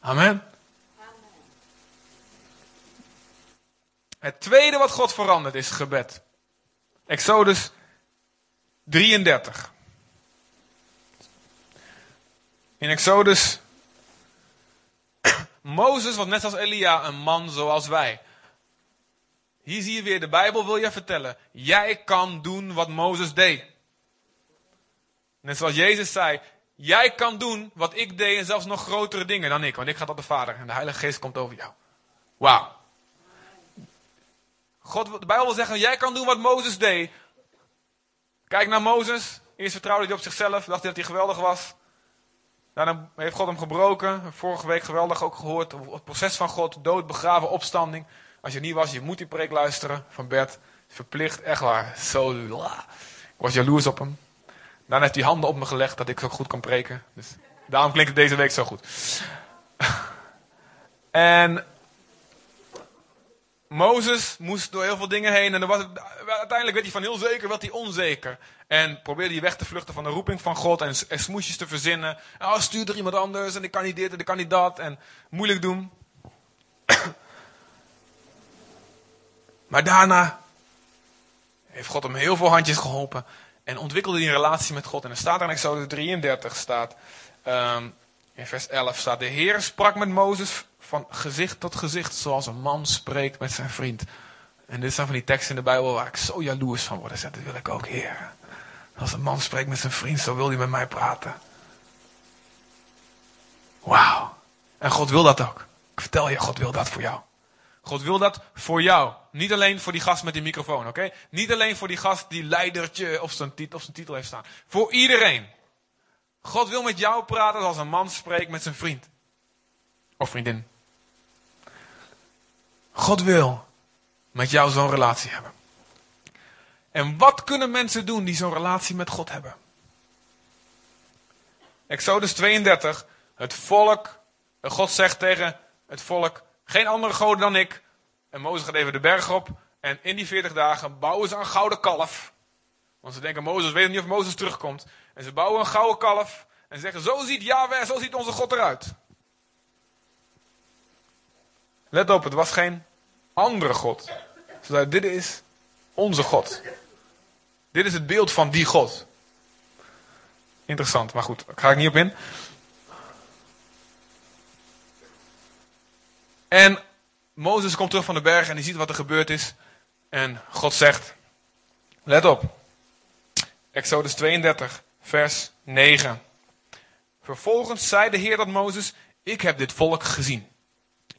Amen. Het tweede wat God verandert is gebed. Exodus 33. In Exodus. Mozes was net als Elia een man zoals wij. Hier zie je weer, de Bijbel wil je vertellen. Jij kan doen wat Mozes deed. Net zoals Jezus zei, jij kan doen wat ik deed en zelfs nog grotere dingen dan ik. Want ik ga tot de Vader en de Heilige Geest komt over jou. Wauw. God, de Bijbel wil zeggen, jij kan doen wat Mozes deed. Kijk naar Mozes. Eerst vertrouwde hij op zichzelf, dacht hij dat hij geweldig was. Daarna heeft God hem gebroken. Vorige week geweldig ook gehoord. Het proces van God, dood, begraven, opstanding. Als je niet was, je moet die preek luisteren van Bert. Verplicht, echt waar. Zo, ik was jaloers op hem. Daarna heeft hij handen op me gelegd dat ik zo goed kan preken. Dus daarom klinkt het deze week zo goed. en Mozes moest door heel veel dingen heen. En was, uiteindelijk werd hij van heel zeker, werd hij onzeker. En probeerde hij weg te vluchten van de roeping van God. En, en smoesjes te verzinnen. Oh, stuur er iemand anders. En ik kan niet dit en ik kan niet dat. En moeilijk doen. maar daarna heeft God hem heel veel handjes geholpen. En ontwikkelde hij een relatie met God. En er staat in Exodus 33, staat, um, in vers 11 staat, de Heer sprak met Mozes van gezicht tot gezicht, zoals een man spreekt met zijn vriend. En dit zijn van die teksten in de Bijbel waar ik zo jaloers van word. Dat wil ik ook, Heer. Als een man spreekt met zijn vriend, zo wil hij met mij praten. Wauw. En God wil dat ook. Ik vertel je, God wil dat voor jou. God wil dat voor jou. Niet alleen voor die gast met die microfoon, oké? Niet alleen voor die gast die leidertje op zijn, titel, heeft staan. Voor iedereen. God wil met jou praten als een man spreekt met zijn vriend. Of vriendin. God wil met jou zo'n relatie hebben. En wat kunnen mensen doen die zo'n relatie met God hebben? Exodus 32. Het volk. God zegt tegen het volk: Geen andere goden dan ik. En Mozes gaat even de berg op. En in die 40 dagen bouwen ze een gouden kalf. Want ze denken: Mozes weet niet of Mozes terugkomt. En ze bouwen een gouden kalf. En zeggen: Zo ziet Yahweh, zo ziet onze God eruit. Let op, het was geen andere God. Zeiden, dit is onze God. Dit is het beeld van die God. Interessant, maar goed, daar ga ik niet op in. En Mozes komt terug van de berg en hij ziet wat er gebeurd is. En God zegt, let op. Exodus 32, vers 9. Vervolgens zei de Heer tot Mozes, ik heb dit volk gezien.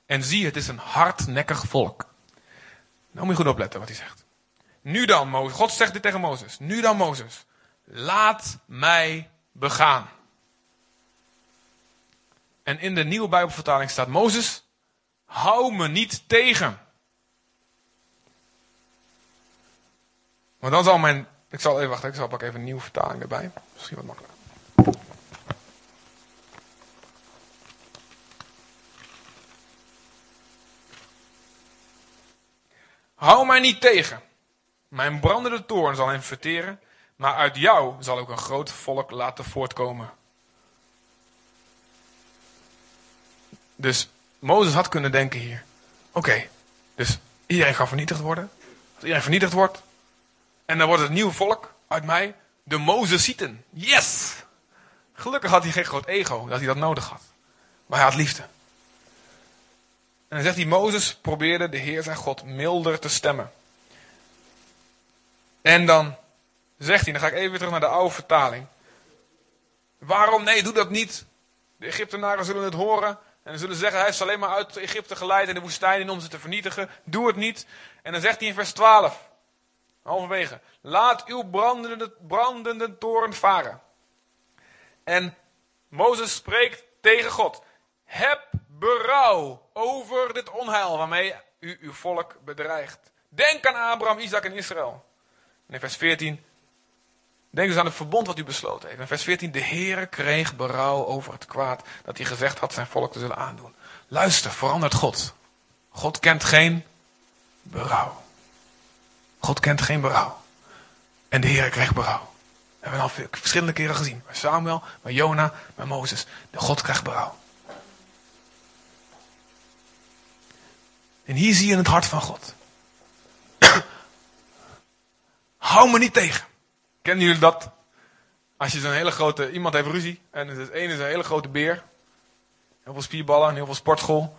En zie, het is een hardnekkig volk. Nou moet je goed opletten wat hij zegt. Nu dan. God zegt dit tegen Mozes. Nu dan, Mozes. Laat mij begaan. En in de nieuwe Bijbelvertaling staat: Mozes, hou me niet tegen. Maar dan zal mijn. Ik zal even wachten, ik zal pakken even een nieuwe vertaling erbij. Misschien wat makkelijker. Hou mij niet tegen. Mijn brandende toorn zal hem verteren, maar uit jou zal ook een groot volk laten voortkomen. Dus Mozes had kunnen denken hier: oké, dus iedereen gaat vernietigd worden. Als iedereen vernietigd wordt, en dan wordt het nieuwe volk uit mij de Mozesieten. Yes! Gelukkig had hij geen groot ego dat hij dat nodig had. Maar hij had liefde. En dan zegt hij, Mozes probeerde de Heer zijn God milder te stemmen. En dan zegt hij, dan ga ik even terug naar de oude vertaling. Waarom? Nee, doe dat niet. De Egyptenaren zullen het horen. En zullen zeggen, hij heeft alleen maar uit Egypte geleid in de woestijn in om ze te vernietigen. Doe het niet. En dan zegt hij in vers 12. Halverwege. Laat uw brandende, brandende toren varen. En Mozes spreekt tegen God. Heb berouw over dit onheil waarmee u uw volk bedreigt. Denk aan Abraham, Isaac en Israël. In vers 14. Denk dus aan het verbond wat u besloten heeft. In vers 14. De Heere kreeg berouw over het kwaad dat hij gezegd had zijn volk te zullen aandoen. Luister, verandert God. God kent geen berouw. God kent geen berouw. En de Heer kreeg berouw. Dat hebben we al verschillende keren gezien. Bij Samuel, bij Jona, bij Mozes. De God krijgt berouw. En hier zie je het hart van God. Hou me niet tegen. Kennen jullie dat? Als je zo'n hele grote, iemand heeft ruzie. En het ene is een hele grote beer. Heel veel spierballen en heel veel sportschool.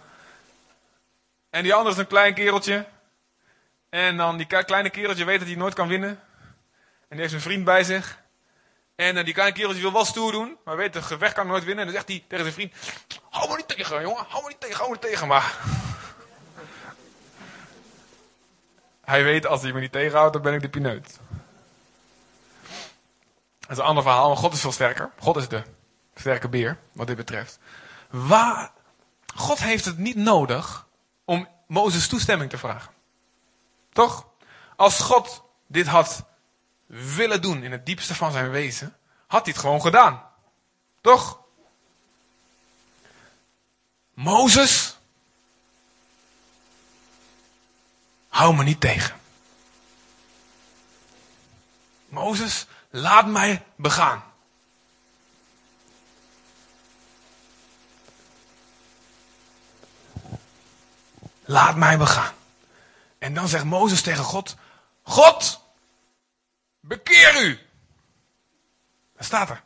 En die andere is een klein kereltje. En dan die kleine kereltje weet dat hij nooit kan winnen. En die heeft een vriend bij zich. En uh, die kleine kereltje wil wel stoer doen. Maar weet, het gevecht kan nooit winnen. En dan zegt hij tegen zijn vriend. Hou me niet tegen, jongen. Hou me niet tegen, hou me niet tegen. Maar... hij weet, als hij me niet tegenhoudt, dan ben ik de pineut. Dat is een ander verhaal. Maar God is veel sterker. God is de sterke beer, wat dit betreft. Waar... God heeft het niet nodig om Mozes toestemming te vragen. Toch? Als God dit had willen doen in het diepste van zijn wezen, had hij het gewoon gedaan. Toch? Mozes, hou me niet tegen. Mozes, laat mij begaan. Laat mij begaan. En dan zegt Mozes tegen God: God, bekeer u. Dat staat er.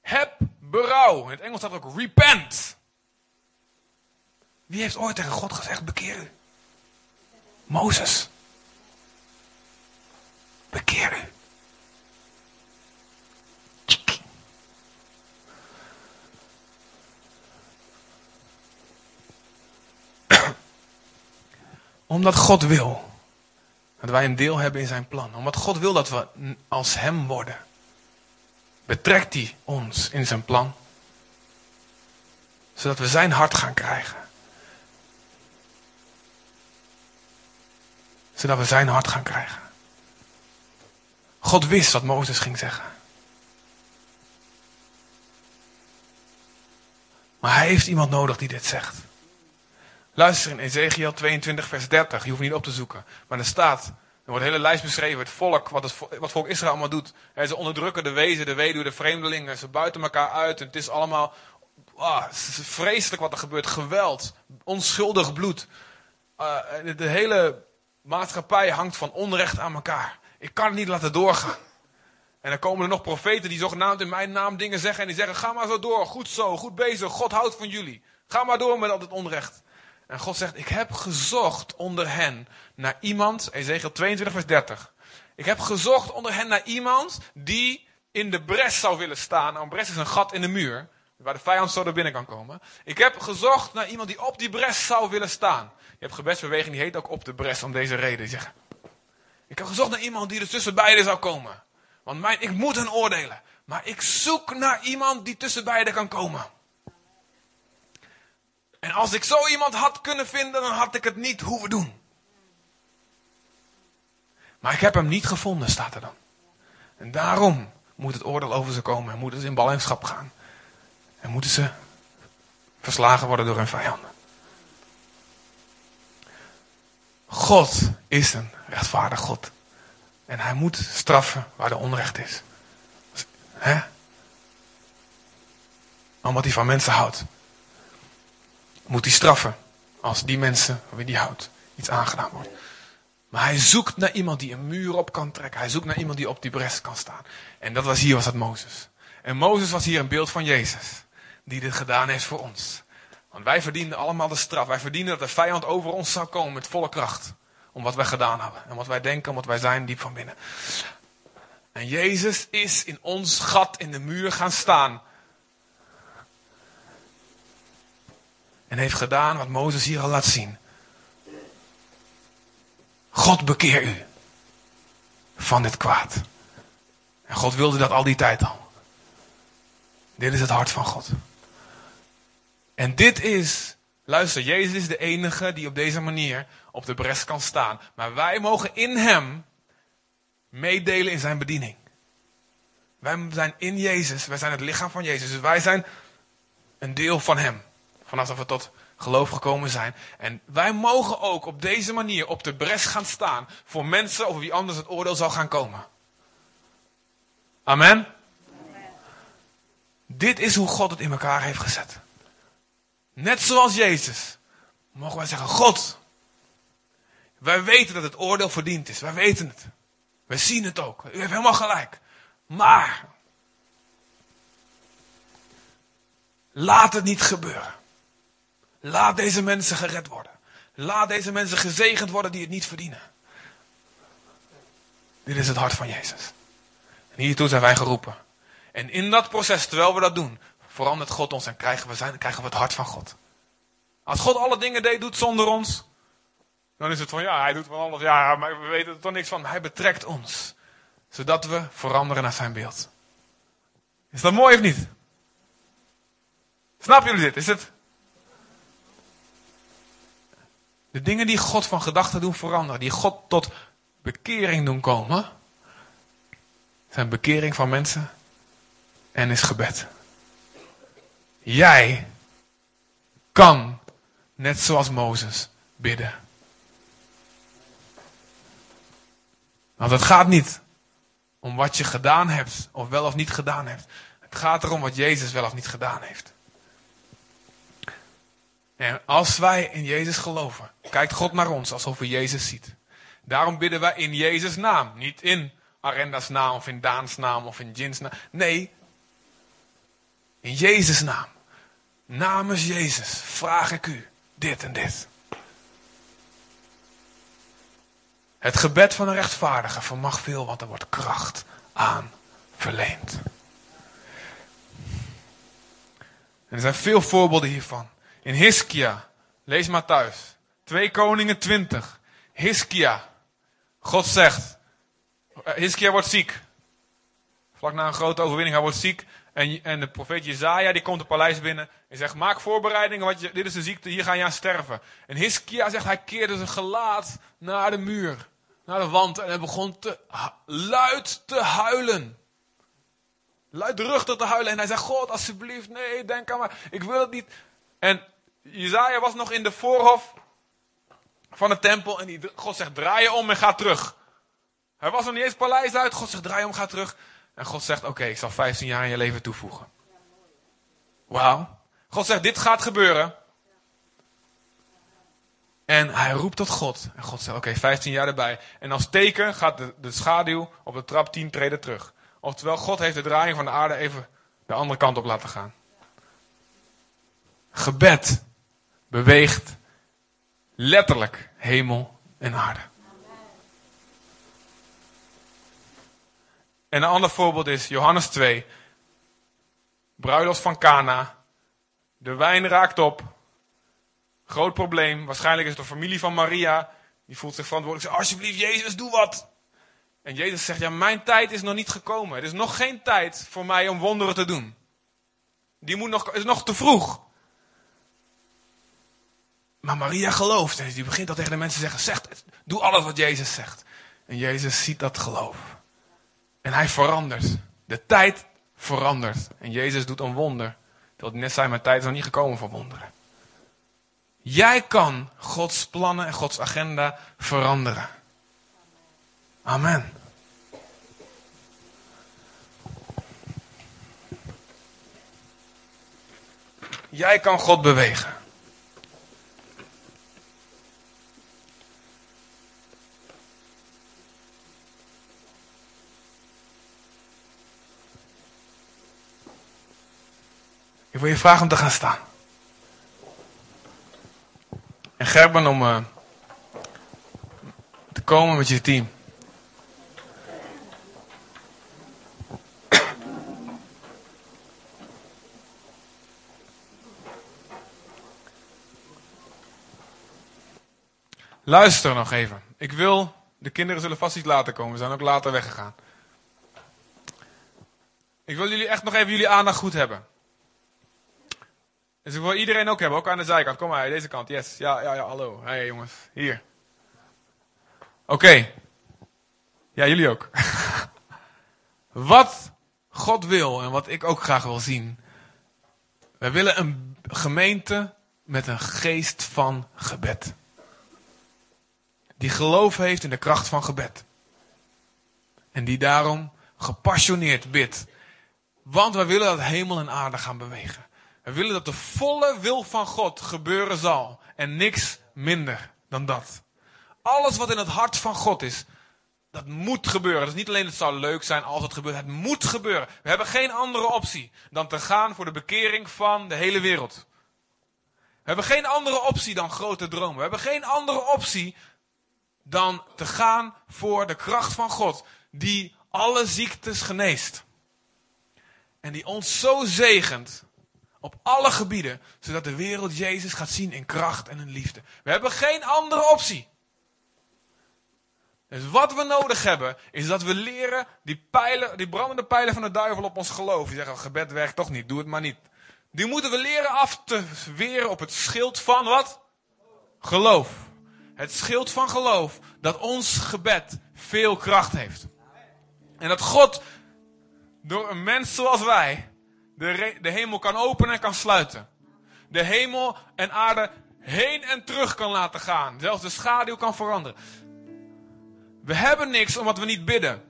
Heb berouw. In het Engels staat ook repent. Wie heeft ooit tegen God gezegd: bekeer u? Mozes. Bekeer u. Omdat God wil dat wij een deel hebben in zijn plan. Omdat God wil dat we als Hem worden. Betrekt Hij ons in zijn plan. Zodat we zijn hart gaan krijgen. Zodat we zijn hart gaan krijgen. God wist wat Mozes ging zeggen. Maar hij heeft iemand nodig die dit zegt. Luister in Ezekiel 22, vers 30. Je hoeft niet op te zoeken. Maar er staat, er wordt een hele lijst beschreven. Het volk, wat het wat volk Israël allemaal doet. ze onderdrukken de wezen, de weduwe, de vreemdelingen. Ze buiten elkaar uit. En het is allemaal ah, het is vreselijk wat er gebeurt. Geweld, onschuldig bloed. Uh, de hele maatschappij hangt van onrecht aan elkaar. Ik kan het niet laten doorgaan. En dan komen er nog profeten die zogenaamd in mijn naam dingen zeggen. En die zeggen, ga maar zo door. Goed zo, goed bezig. God houdt van jullie. Ga maar door met al het onrecht. En God zegt, ik heb gezocht onder hen naar iemand, Ezekiel 22 vers 30. Ik heb gezocht onder hen naar iemand die in de bres zou willen staan. Nou, een bres is een gat in de muur. Waar de vijand zo er binnen kan komen. Ik heb gezocht naar iemand die op die bres zou willen staan. Je hebt gebedsbeweging, die heet ook op de bres om deze reden. Zeggen. Ik heb gezocht naar iemand die er tussen beiden zou komen. Want mijn, ik moet hen oordelen. Maar ik zoek naar iemand die tussen beiden kan komen. En als ik zo iemand had kunnen vinden, dan had ik het niet hoeven doen. Maar ik heb hem niet gevonden, staat er dan. En daarom moet het oordeel over ze komen en moeten ze in ballingschap gaan. En moeten ze verslagen worden door hun vijanden. God is een rechtvaardig God. En hij moet straffen waar de onrecht is. Hè? Omdat hij van mensen houdt. Moet hij straffen als die mensen wie hij houdt iets aangedaan wordt. Maar hij zoekt naar iemand die een muur op kan trekken. Hij zoekt naar iemand die op die bres kan staan. En dat was hier was dat Mozes. En Mozes was hier een beeld van Jezus. Die dit gedaan heeft voor ons. Want wij verdienden allemaal de straf. Wij verdienden dat de vijand over ons zou komen met volle kracht. Om wat wij gedaan hebben. En wat wij denken, wat wij zijn diep van binnen. En Jezus is in ons gat in de muur gaan staan. En heeft gedaan wat Mozes hier al laat zien. God bekeer u van dit kwaad. En God wilde dat al die tijd al. Dit is het hart van God. En dit is, luister, Jezus is de enige die op deze manier op de bres kan staan. Maar wij mogen in Hem meedelen in zijn bediening. Wij zijn in Jezus, wij zijn het lichaam van Jezus. Dus wij zijn een deel van Hem. Vanaf dat we tot geloof gekomen zijn. En wij mogen ook op deze manier op de bres gaan staan voor mensen over wie anders het oordeel zal gaan komen. Amen. Dit is hoe God het in elkaar heeft gezet. Net zoals Jezus mogen wij zeggen: God, wij weten dat het oordeel verdiend is. Wij weten het. We zien het ook. U heeft helemaal gelijk. Maar laat het niet gebeuren. Laat deze mensen gered worden. Laat deze mensen gezegend worden die het niet verdienen. Dit is het hart van Jezus. En hiertoe zijn wij geroepen. En in dat proces, terwijl we dat doen, verandert God ons en krijgen we, zijn, krijgen we het hart van God. Als God alle dingen deed, doet zonder ons, dan is het van ja, hij doet van alles, ja, maar we weten er toch niks van. Hij betrekt ons, zodat we veranderen naar zijn beeld. Is dat mooi of niet? Snap jullie dit? Is het De dingen die God van gedachten doen veranderen, die God tot bekering doen komen, zijn bekering van mensen en is gebed. Jij kan, net zoals Mozes, bidden. Want het gaat niet om wat je gedaan hebt, of wel of niet gedaan hebt. Het gaat erom wat Jezus wel of niet gedaan heeft. En als wij in Jezus geloven, kijkt God naar ons alsof hij Jezus ziet. Daarom bidden wij in Jezus' naam. Niet in Arenda's naam of in Daans naam of in Jins naam. Nee, in Jezus' naam. Namens Jezus vraag ik u dit en dit. Het gebed van een rechtvaardige vermag veel, want er wordt kracht aan verleend. En er zijn veel voorbeelden hiervan. In Hiskia, lees maar thuis. 2 Koningen 20. Hiskia. God zegt. Eh, Hiskia wordt ziek. Vlak na een grote overwinning, hij wordt ziek. En, en de profeet Jezaja die komt het paleis binnen. En zegt, maak voorbereidingen, want je, dit is de ziekte, hier ga je aan sterven. En Hiskia zegt, hij keerde zijn gelaat naar de muur. Naar de wand. En hij begon te, luid te huilen. Luidruchtig te huilen. En hij zegt, God, alsjeblieft, nee, denk aan maar. Ik wil het niet. En Jezaja was nog in de voorhof van de tempel. En die, God zegt, draai je om en ga terug. Hij was nog niet eens paleis uit. God zegt, draai om, ga terug. En God zegt, oké, ik zal 15 jaar aan je leven toevoegen. Wauw. God zegt, dit gaat gebeuren. En hij roept tot God. En God zegt, oké, 15 jaar erbij. En als teken gaat de schaduw op de trap 10 treden terug. Oftewel, God heeft de draaiing van de aarde even de andere kant op laten gaan. Gebed beweegt letterlijk hemel en aarde. En een ander voorbeeld is Johannes 2. Bruiloft van Cana. De wijn raakt op. Groot probleem. Waarschijnlijk is het de familie van Maria. Die voelt zich verantwoordelijk. Zegt, alsjeblieft, Jezus, doe wat. En Jezus zegt, ja, mijn tijd is nog niet gekomen. Er is nog geen tijd voor mij om wonderen te doen. Die moet nog, is nog te vroeg. Maar Maria gelooft. En die begint al tegen de mensen te zeggen, zeg, doe alles wat Jezus zegt. En Jezus ziet dat geloof. En hij verandert. De tijd verandert. En Jezus doet een wonder. Terwijl net zei, mijn tijd is nog niet gekomen voor wonderen. Jij kan Gods plannen en Gods agenda veranderen. Amen. Jij kan God bewegen. Ik wil je vragen om te gaan staan. En Gerben om uh, te komen met je team. Luister nog even. Ik wil, de kinderen zullen vast iets later komen. We zijn ook later weggegaan. Ik wil jullie echt nog even jullie aandacht goed hebben. Dus ik wil iedereen ook hebben, ook aan de zijkant. Kom maar, deze kant, yes. Ja, ja, ja, hallo. Hey, jongens, hier. Oké. Ja, jullie ook. wat God wil en wat ik ook graag wil zien. Wij willen een gemeente met een geest van gebed. Die geloof heeft in de kracht van gebed. En die daarom gepassioneerd bidt. Want wij willen dat hemel en aarde gaan bewegen. We willen dat de volle wil van God gebeuren zal. En niks minder dan dat. Alles wat in het hart van God is, dat moet gebeuren. Is niet alleen het zou leuk zijn als het gebeurt. Het moet gebeuren. We hebben geen andere optie dan te gaan voor de bekering van de hele wereld. We hebben geen andere optie dan grote dromen. We hebben geen andere optie dan te gaan voor de kracht van God. Die alle ziektes geneest. En die ons zo zegent op alle gebieden, zodat de wereld Jezus gaat zien in kracht en in liefde. We hebben geen andere optie. Dus wat we nodig hebben, is dat we leren die, pijlen, die brandende pijlen van de duivel op ons geloof. Die zeggen, gebed werkt toch niet, doe het maar niet. Die moeten we leren af te weren op het schild van wat? Geloof. Het schild van geloof dat ons gebed veel kracht heeft. En dat God door een mens zoals wij de, de hemel kan openen en kan sluiten. De hemel en aarde heen en terug kan laten gaan. Zelfs de schaduw kan veranderen. We hebben niks omdat we niet bidden.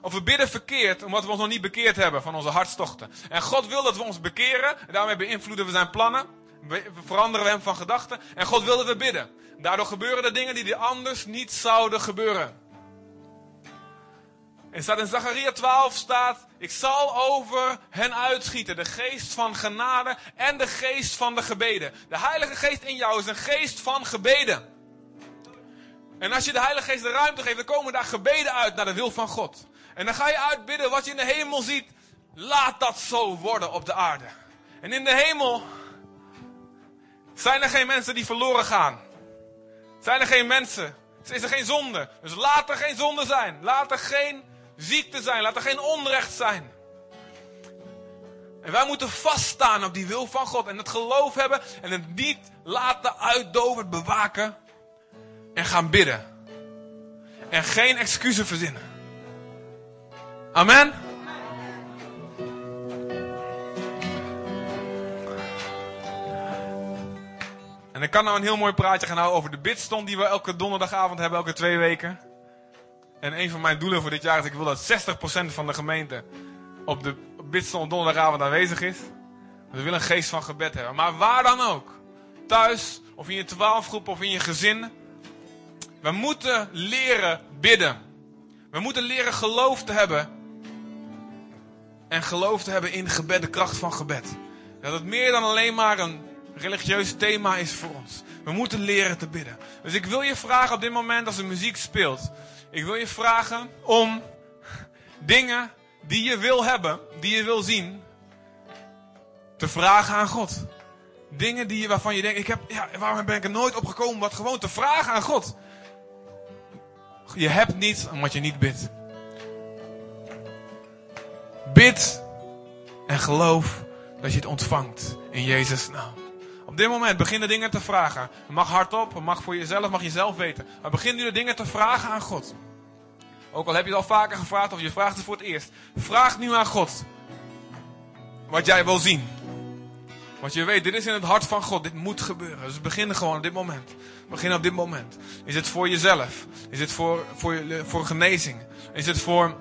Of we bidden verkeerd omdat we ons nog niet bekeerd hebben van onze hartstochten. En God wil dat we ons bekeren. En daarmee beïnvloeden we zijn plannen. We veranderen we hem van gedachten. En God wil dat we bidden. Daardoor gebeuren er dingen die anders niet zouden gebeuren. En staat in Zacharia 12 staat, ik zal over hen uitschieten, de geest van genade en de geest van de gebeden. De Heilige Geest in jou is een geest van gebeden. En als je de Heilige Geest de ruimte geeft, dan komen daar gebeden uit naar de wil van God. En dan ga je uitbidden wat je in de hemel ziet, laat dat zo worden op de aarde. En in de hemel zijn er geen mensen die verloren gaan. Zijn er geen mensen. Is er geen zonde. Dus laat er geen zonde zijn. Laat er geen ziekte zijn. Laat er geen onrecht zijn. En wij moeten vaststaan op die wil van God. En het geloof hebben. En het niet laten uitdoven, bewaken. En gaan bidden. En geen excuses verzinnen. Amen. En ik kan nou een heel mooi praatje gaan houden over de bidstond die we elke donderdagavond hebben, elke twee weken. En een van mijn doelen voor dit jaar is, ik wil dat 60% van de gemeente op de bidstond donderdagavond aanwezig is. We willen een geest van gebed hebben. Maar waar dan ook. Thuis, of in je twaalfgroep, of in je gezin. We moeten leren bidden. We moeten leren geloof te hebben. En geloof te hebben in gebed, de kracht van gebed. Dat het meer dan alleen maar een religieus thema is voor ons. We moeten leren te bidden. Dus ik wil je vragen op dit moment als de muziek speelt. Ik wil je vragen om dingen die je wil hebben, die je wil zien, te vragen aan God. Dingen die, waarvan je denkt, ik heb, ja, waarom ben ik er nooit op gekomen? Wat gewoon te vragen aan God. Je hebt niet omdat je niet bidt. Bid en geloof dat je het ontvangt in Jezus' naam. Dit moment begin de dingen te vragen. Mag hardop, mag voor jezelf, mag je zelf weten. Maar begin nu de dingen te vragen aan God. Ook al heb je het al vaker gevraagd of je vraagt het voor het eerst. Vraag nu aan God. Wat jij wil zien. Want je weet, dit is in het hart van God. Dit moet gebeuren. Dus begin gewoon op dit moment. Begin op dit moment. Is het voor jezelf? Is het voor, voor, voor genezing? Is het voor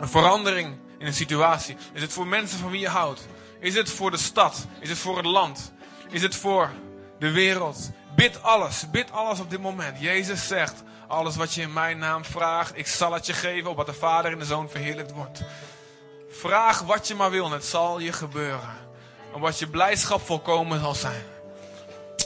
een verandering in een situatie? Is het voor mensen van wie je houdt? Is het voor de stad? Is het voor het land? Is het voor de wereld? Bid alles. Bid alles op dit moment. Jezus zegt, alles wat je in mijn naam vraagt, ik zal het je geven, opdat de Vader en de Zoon verheerlijkt wordt. Vraag wat je maar wil en het zal je gebeuren. Omdat je blijdschap volkomen zal zijn.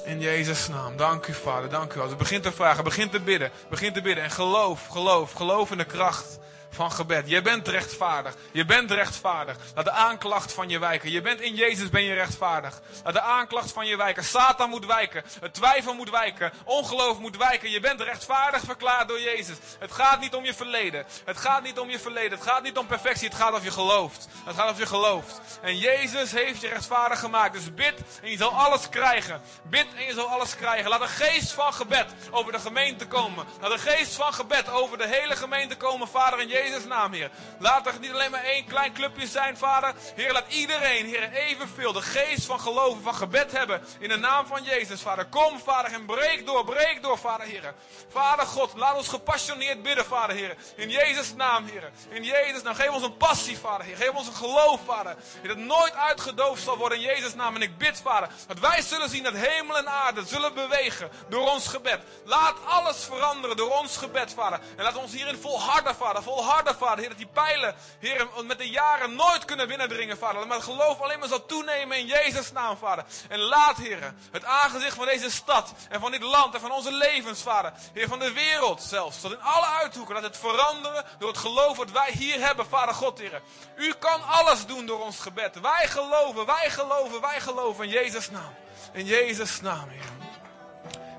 In Jezus' naam. Dank u, Vader. Dank u. Als begint te vragen, begin te bidden. Begin te bidden. En geloof, geloof, geloof in de kracht van gebed. Je bent rechtvaardig. Je bent rechtvaardig. Laat de aanklacht van je wijken. Je bent in Jezus ben je rechtvaardig. Laat de aanklacht van je wijken. Satan moet wijken. Het twijfel moet wijken. Ongeloof moet wijken. Je bent rechtvaardig verklaard door Jezus. Het gaat niet om je verleden. Het gaat niet om je verleden. Het gaat niet om perfectie. Het gaat of je gelooft. Het gaat of je gelooft. En Jezus heeft je rechtvaardig gemaakt. Dus bid en je zal alles krijgen. Bid en je zal alles krijgen. Laat de geest van gebed over de gemeente komen. Laat de geest van gebed over de hele gemeente komen, Vader en Jezus. Jezus' naam, Heer. Laat er niet alleen maar één klein clubje zijn, Vader. Heer, laat iedereen, Heer, evenveel de geest van geloven, van gebed hebben. In de naam van Jezus, Vader. Kom, Vader, en breek door, breek door, Vader, Heer. Vader God, laat ons gepassioneerd bidden, Vader, Heer. In Jezus' naam, Heer. In Jezus' naam. Geef ons een passie, Vader, Heer. Geef ons een geloof, Vader. Dat nooit uitgedoofd zal worden in Jezus' naam. En ik bid, Vader, dat wij zullen zien dat hemel en aarde zullen bewegen door ons gebed. Laat alles veranderen door ons gebed, Vader. En laat ons hierin volharden, Vader. Volharden Vader. Heer, dat die pijlen, Heer, met de jaren nooit kunnen binnendringen, Vader. Maar het geloof alleen maar zal toenemen in Jezus' naam, Vader. En laat, Heer, het aangezicht van deze stad en van dit land en van onze levens, Vader. Heer, van de wereld zelfs, tot in alle uithoeken, laat het veranderen door het geloof wat wij hier hebben, Vader God, Heer. U kan alles doen door ons gebed. Wij geloven, wij geloven, wij geloven in Jezus' naam. In Jezus' naam, Heer.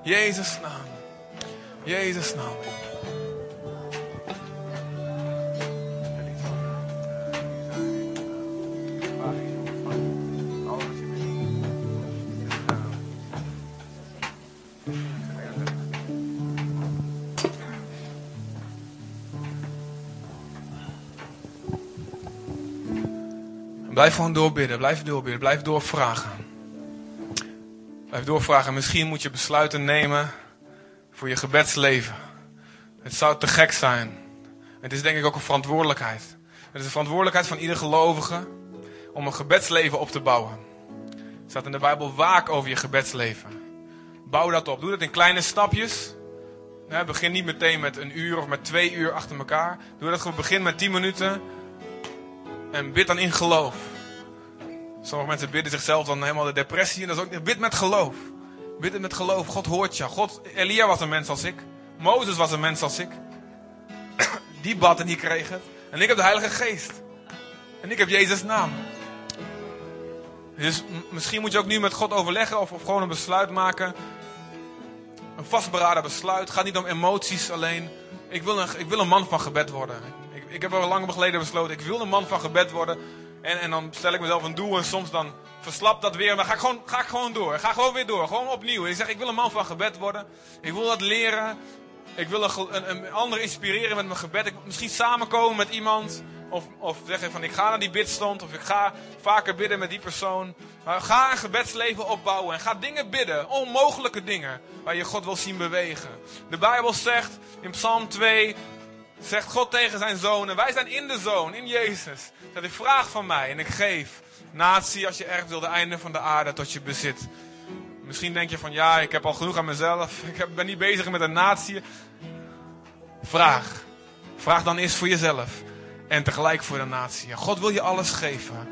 Jezus' naam. Jezus' naam, Blijf gewoon doorbidden, blijf doorbidden, blijf doorvragen. Blijf doorvragen. Misschien moet je besluiten nemen voor je gebedsleven. Het zou te gek zijn. Het is denk ik ook een verantwoordelijkheid. Het is een verantwoordelijkheid van ieder gelovige om een gebedsleven op te bouwen. Er staat in de Bijbel waak over je gebedsleven. Bouw dat op. Doe dat in kleine stapjes. begin niet meteen met een uur of met twee uur achter elkaar. Doe dat gewoon. Begin met tien minuten. En bid dan in geloof. Sommige mensen bidden zichzelf dan helemaal de depressie. En dat is ook. Bid met geloof. Bid met geloof. God hoort je. God, Elia was een mens als ik. Mozes was een mens als ik. Die bad en die kreeg het. En ik heb de Heilige Geest. En ik heb Jezus' naam. Dus misschien moet je ook nu met God overleggen of, of gewoon een besluit maken. Een vastberaden besluit. Het gaat niet om emoties alleen. Ik wil een, ik wil een man van gebed worden. Ik, heb al lang geleden besloten. Ik wil een man van gebed worden. En, en dan stel ik mezelf een doel en soms dan verslapt dat weer. Dan ga ik, gewoon, ga ik gewoon door. ga gewoon weer door. Gewoon opnieuw. Ik zeg, ik wil een man van gebed worden. Ik wil dat leren. Ik wil een, een, een ander inspireren met mijn gebed. Ik misschien samenkomen met iemand. Of, of zeggen van ik ga naar die bidstond. Of ik ga vaker bidden met die persoon. Maar ga een gebedsleven opbouwen. En ga dingen bidden. Onmogelijke dingen. Waar je God wil zien bewegen. De Bijbel zegt in Psalm 2. Zegt God tegen zijn zoon. En wij zijn in de zoon. In Jezus. Dat ik vraag van mij. En ik geef. Natie als je ergens wil. De einde van de aarde tot je bezit. Misschien denk je van ja, ik heb al genoeg aan mezelf. Ik ben niet bezig met een natie. Vraag. Vraag dan eerst voor jezelf. En tegelijk voor de natie. God wil je alles geven.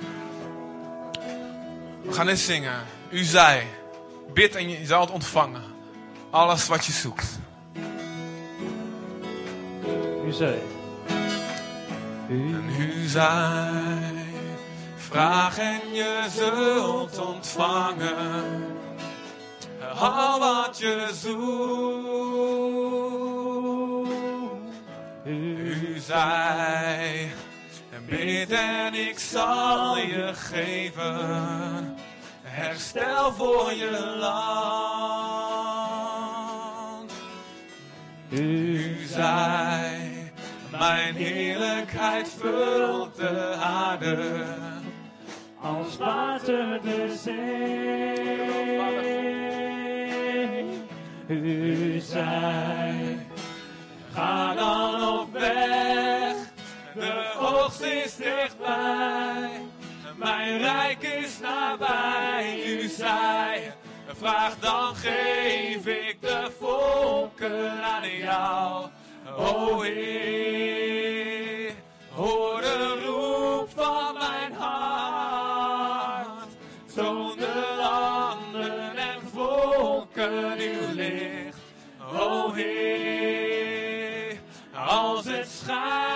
We gaan eens zingen. U zei. Bid en je zal het ontvangen. Alles wat je zoekt. U zei. U, en u zei. Vraag en je zult ontvangen. Al wat je zoekt. U zei, bid en ik zal je geven. Herstel voor je land. U zei, mijn heerlijkheid vult de aarde. als water de zee. U zei, Ga dan op weg, de oogst is dichtbij. Mijn rijk is nabij, u zei. Vraag dan geef ik de volken aan jou. O Heer, hoor de roep van mijn hart. Toon de landen en volken uw licht. O Heer, als het schijnt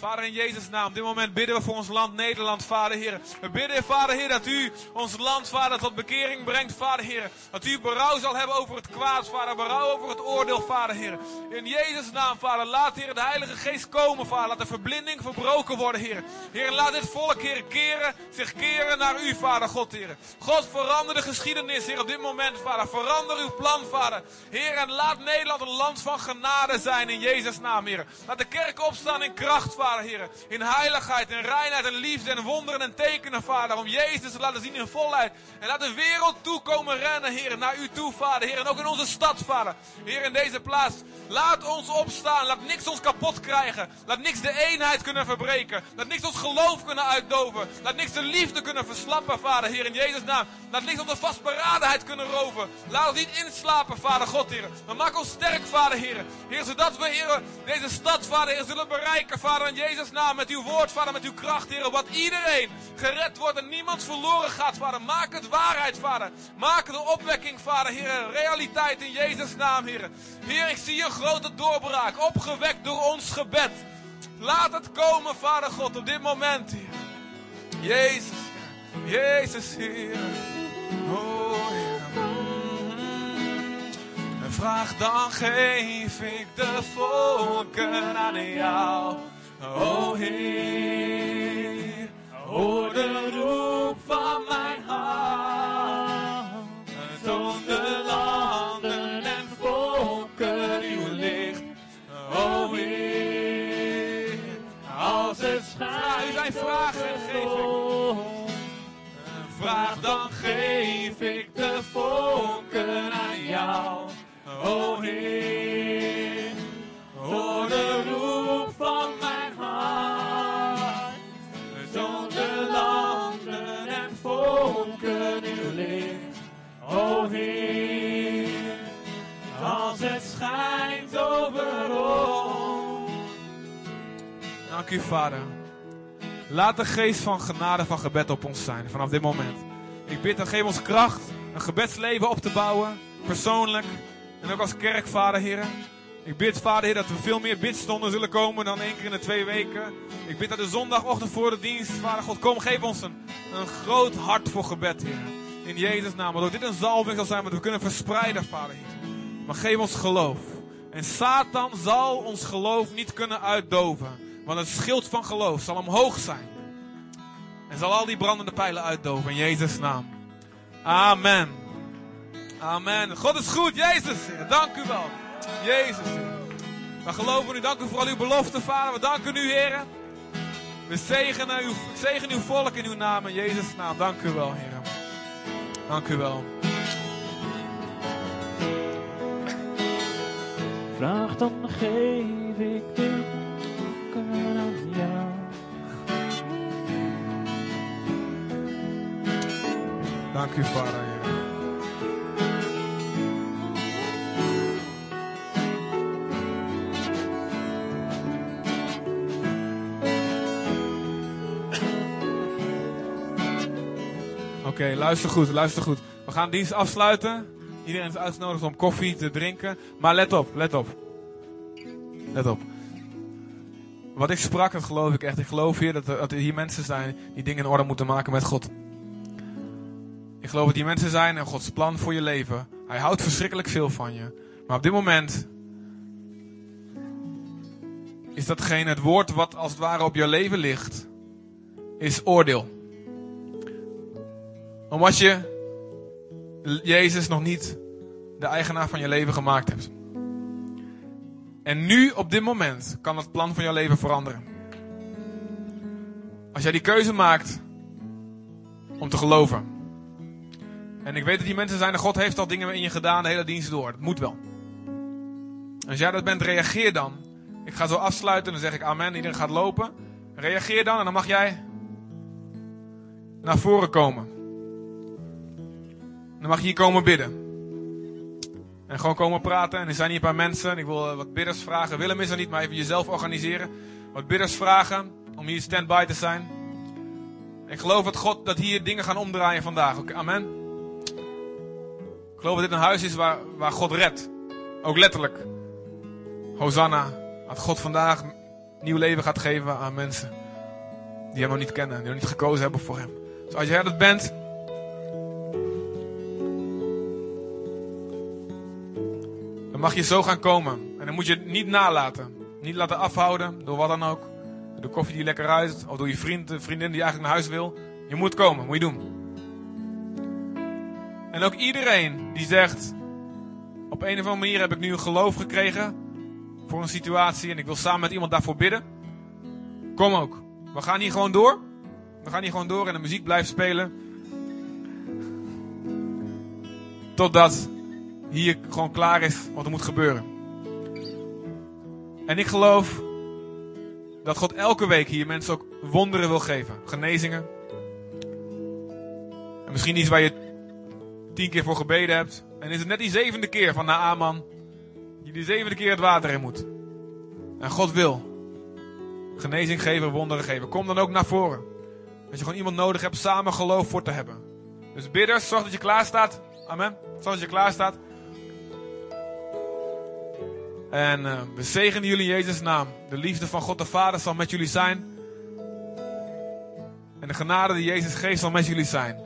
Vader in Jezus' naam, op dit moment bidden we voor ons land Nederland, Vader Heer. We bidden, Vader Heer, dat u ons land, Vader, tot bekering brengt, Vader Heer. Dat u berouw zal hebben over het kwaad, Vader. Berouw over het oordeel, Vader Heer. In Jezus' naam, Vader, laat, Heer, de Heilige Geest komen, Vader. Laat de verblinding verbroken worden, Heer. Heer, laat dit volk, Heer, keren, zich keren naar u, Vader, God, Heer. God, verander de geschiedenis, Heer, op dit moment, Vader. Verander uw plan, Vader. Heer, en laat Nederland een land van genade zijn, in Jezus' naam, Heer. Laat de kerk opstaan in kracht, Vader, Heer. In heiligheid, in reinheid, en liefde, en wonderen en tekenen, Vader. Om Jezus te laten zien in volheid. En laat de wereld toe komen rennen, Heer, naar u toe, Vader, Heer. En ook in onze stad, Vader. Heer, in deze plaats. Laat ons opstaan. Laat niks ons kapot krijgen. Laat niks de eenheid kunnen verbreken. Laat niks ons geloof kunnen uitdoven. Laat niks de liefde kunnen verslappen, Vader, Heer, in Jezus' naam. Laat niks onze vastberadenheid kunnen roven. Laat ons niet inslapen, Vader God, Heer. Maar maak ons sterk, Vader, Heer. Heer, zodat we, Heer, deze stad, Vader, Heer, zullen bereiken, Vader, Jezus' naam. Met uw woord, Vader, met uw kracht, Heer. Wat iedereen gered wordt en niemand verloren gaat, Vader. Maak het waarheid, Vader. Maak de opwekking, Vader, Heer. Realiteit in Jezus' naam, Heer. Heer, ik zie een grote doorbraak. Opgewekt door ons gebed. Laat het komen, Vader God, op dit moment, Heer. Jezus. Jezus, Heer. Oh, Heer. En vraag dan geef ik de volken aan jou. O Heer, hoor de roep van mijn hart. Toon de landen en volken uw licht. O Heer, als het. U zijn vragen geef ik. Vraag dan geef ik de volken aan jou. O Heer, hoor de roep van mijn O Heer, als het schijnt over ons. Dank u, Vader. Laat de geest van genade van gebed op ons zijn vanaf dit moment. Ik bid dat geef ons kracht een gebedsleven op te bouwen, persoonlijk en ook als kerk, Vader Heer. Ik bid, Vader Heer, dat er veel meer bidstonden zullen komen dan één keer in de twee weken. Ik bid dat de zondagochtend voor de dienst, Vader God, kom, geef ons een, een groot hart voor gebed, Heer. In Jezus' naam, waardoor dit een zalving zal zijn, wat we kunnen verspreiden, Vader. Maar geef ons geloof. En Satan zal ons geloof niet kunnen uitdoven. Want het schild van geloof zal omhoog zijn. En zal al die brandende pijlen uitdoven in Jezus' naam. Amen. Amen. God is goed, Jezus. Dank u wel. Jezus. We geloven u. Dank u voor al uw beloften, Vader. We danken u, Heer. We zegenen zegen uw volk in uw naam, in Jezus' naam. Dank u wel, Heer. Dank u wel. Vraag dan geef ik de volken aan jou. Dank u, Vader. Oké, luister goed, luister goed. We gaan dienst afsluiten. Iedereen is uitgenodigd om koffie te drinken. Maar let op, let op. Let op. wat ik sprak, dat geloof ik echt. Ik geloof hier dat er, dat er hier mensen zijn die dingen in orde moeten maken met God. Ik geloof dat die mensen zijn en Gods plan voor je leven. Hij houdt verschrikkelijk veel van je. Maar op dit moment is datgene het woord wat als het ware op jouw leven ligt, is oordeel. Omdat je Jezus nog niet de eigenaar van je leven gemaakt hebt. En nu, op dit moment, kan het plan van jouw leven veranderen. Als jij die keuze maakt om te geloven. En ik weet dat die mensen zijn, God heeft al dingen in je gedaan, de hele dienst door. Dat moet wel. Als jij dat bent, reageer dan. Ik ga zo afsluiten en dan zeg ik amen. Iedereen gaat lopen. Reageer dan en dan mag jij naar voren komen. Dan mag je hier komen bidden. En gewoon komen praten. En er zijn hier een paar mensen. Ik wil eh, wat bidders vragen. Willem is er niet, maar even jezelf organiseren. Wat bidders vragen om hier stand-by te zijn. Ik geloof dat God dat hier dingen gaan omdraaien vandaag. Oké, amen. Ik geloof dat dit een huis is waar, waar God redt. Ook letterlijk. Hosanna. Dat God vandaag nieuw leven gaat geven aan mensen die hem nog niet kennen. Die nog niet gekozen hebben voor hem. Dus als jij dat bent. Mag je zo gaan komen. En dan moet je het niet nalaten. Niet laten afhouden door wat dan ook. De koffie die lekker uit. Of door je vriend, vriendin die eigenlijk naar huis wil. Je moet komen. Moet je doen. En ook iedereen die zegt. Op een of andere manier heb ik nu een geloof gekregen. Voor een situatie. En ik wil samen met iemand daarvoor bidden. Kom ook. We gaan hier gewoon door. We gaan hier gewoon door en de muziek blijft spelen. Totdat hier gewoon klaar is wat er moet gebeuren. En ik geloof dat God elke week hier mensen ook wonderen wil geven. Genezingen. En misschien iets waar je tien keer voor gebeden hebt. En is het net die zevende keer van Naaman. Die de zevende keer het water in moet. En God wil genezing geven, wonderen geven. Kom dan ook naar voren. Als je gewoon iemand nodig hebt, samen geloof voor te hebben. Dus bidders, zorg dat je klaar staat. Amen. Zorg dat je klaar staat. En uh, we zegenen jullie in Jezus' naam. De liefde van God de Vader zal met jullie zijn. En de genade die Jezus geeft zal met jullie zijn.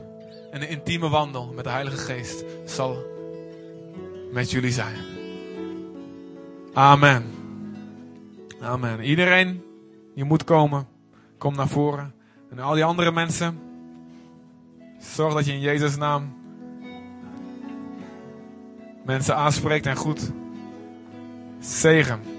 En de intieme wandel met de Heilige Geest zal met jullie zijn. Amen. Amen. Iedereen, je moet komen. Kom naar voren. En al die andere mensen, zorg dat je in Jezus' naam mensen aanspreekt en goed zegen.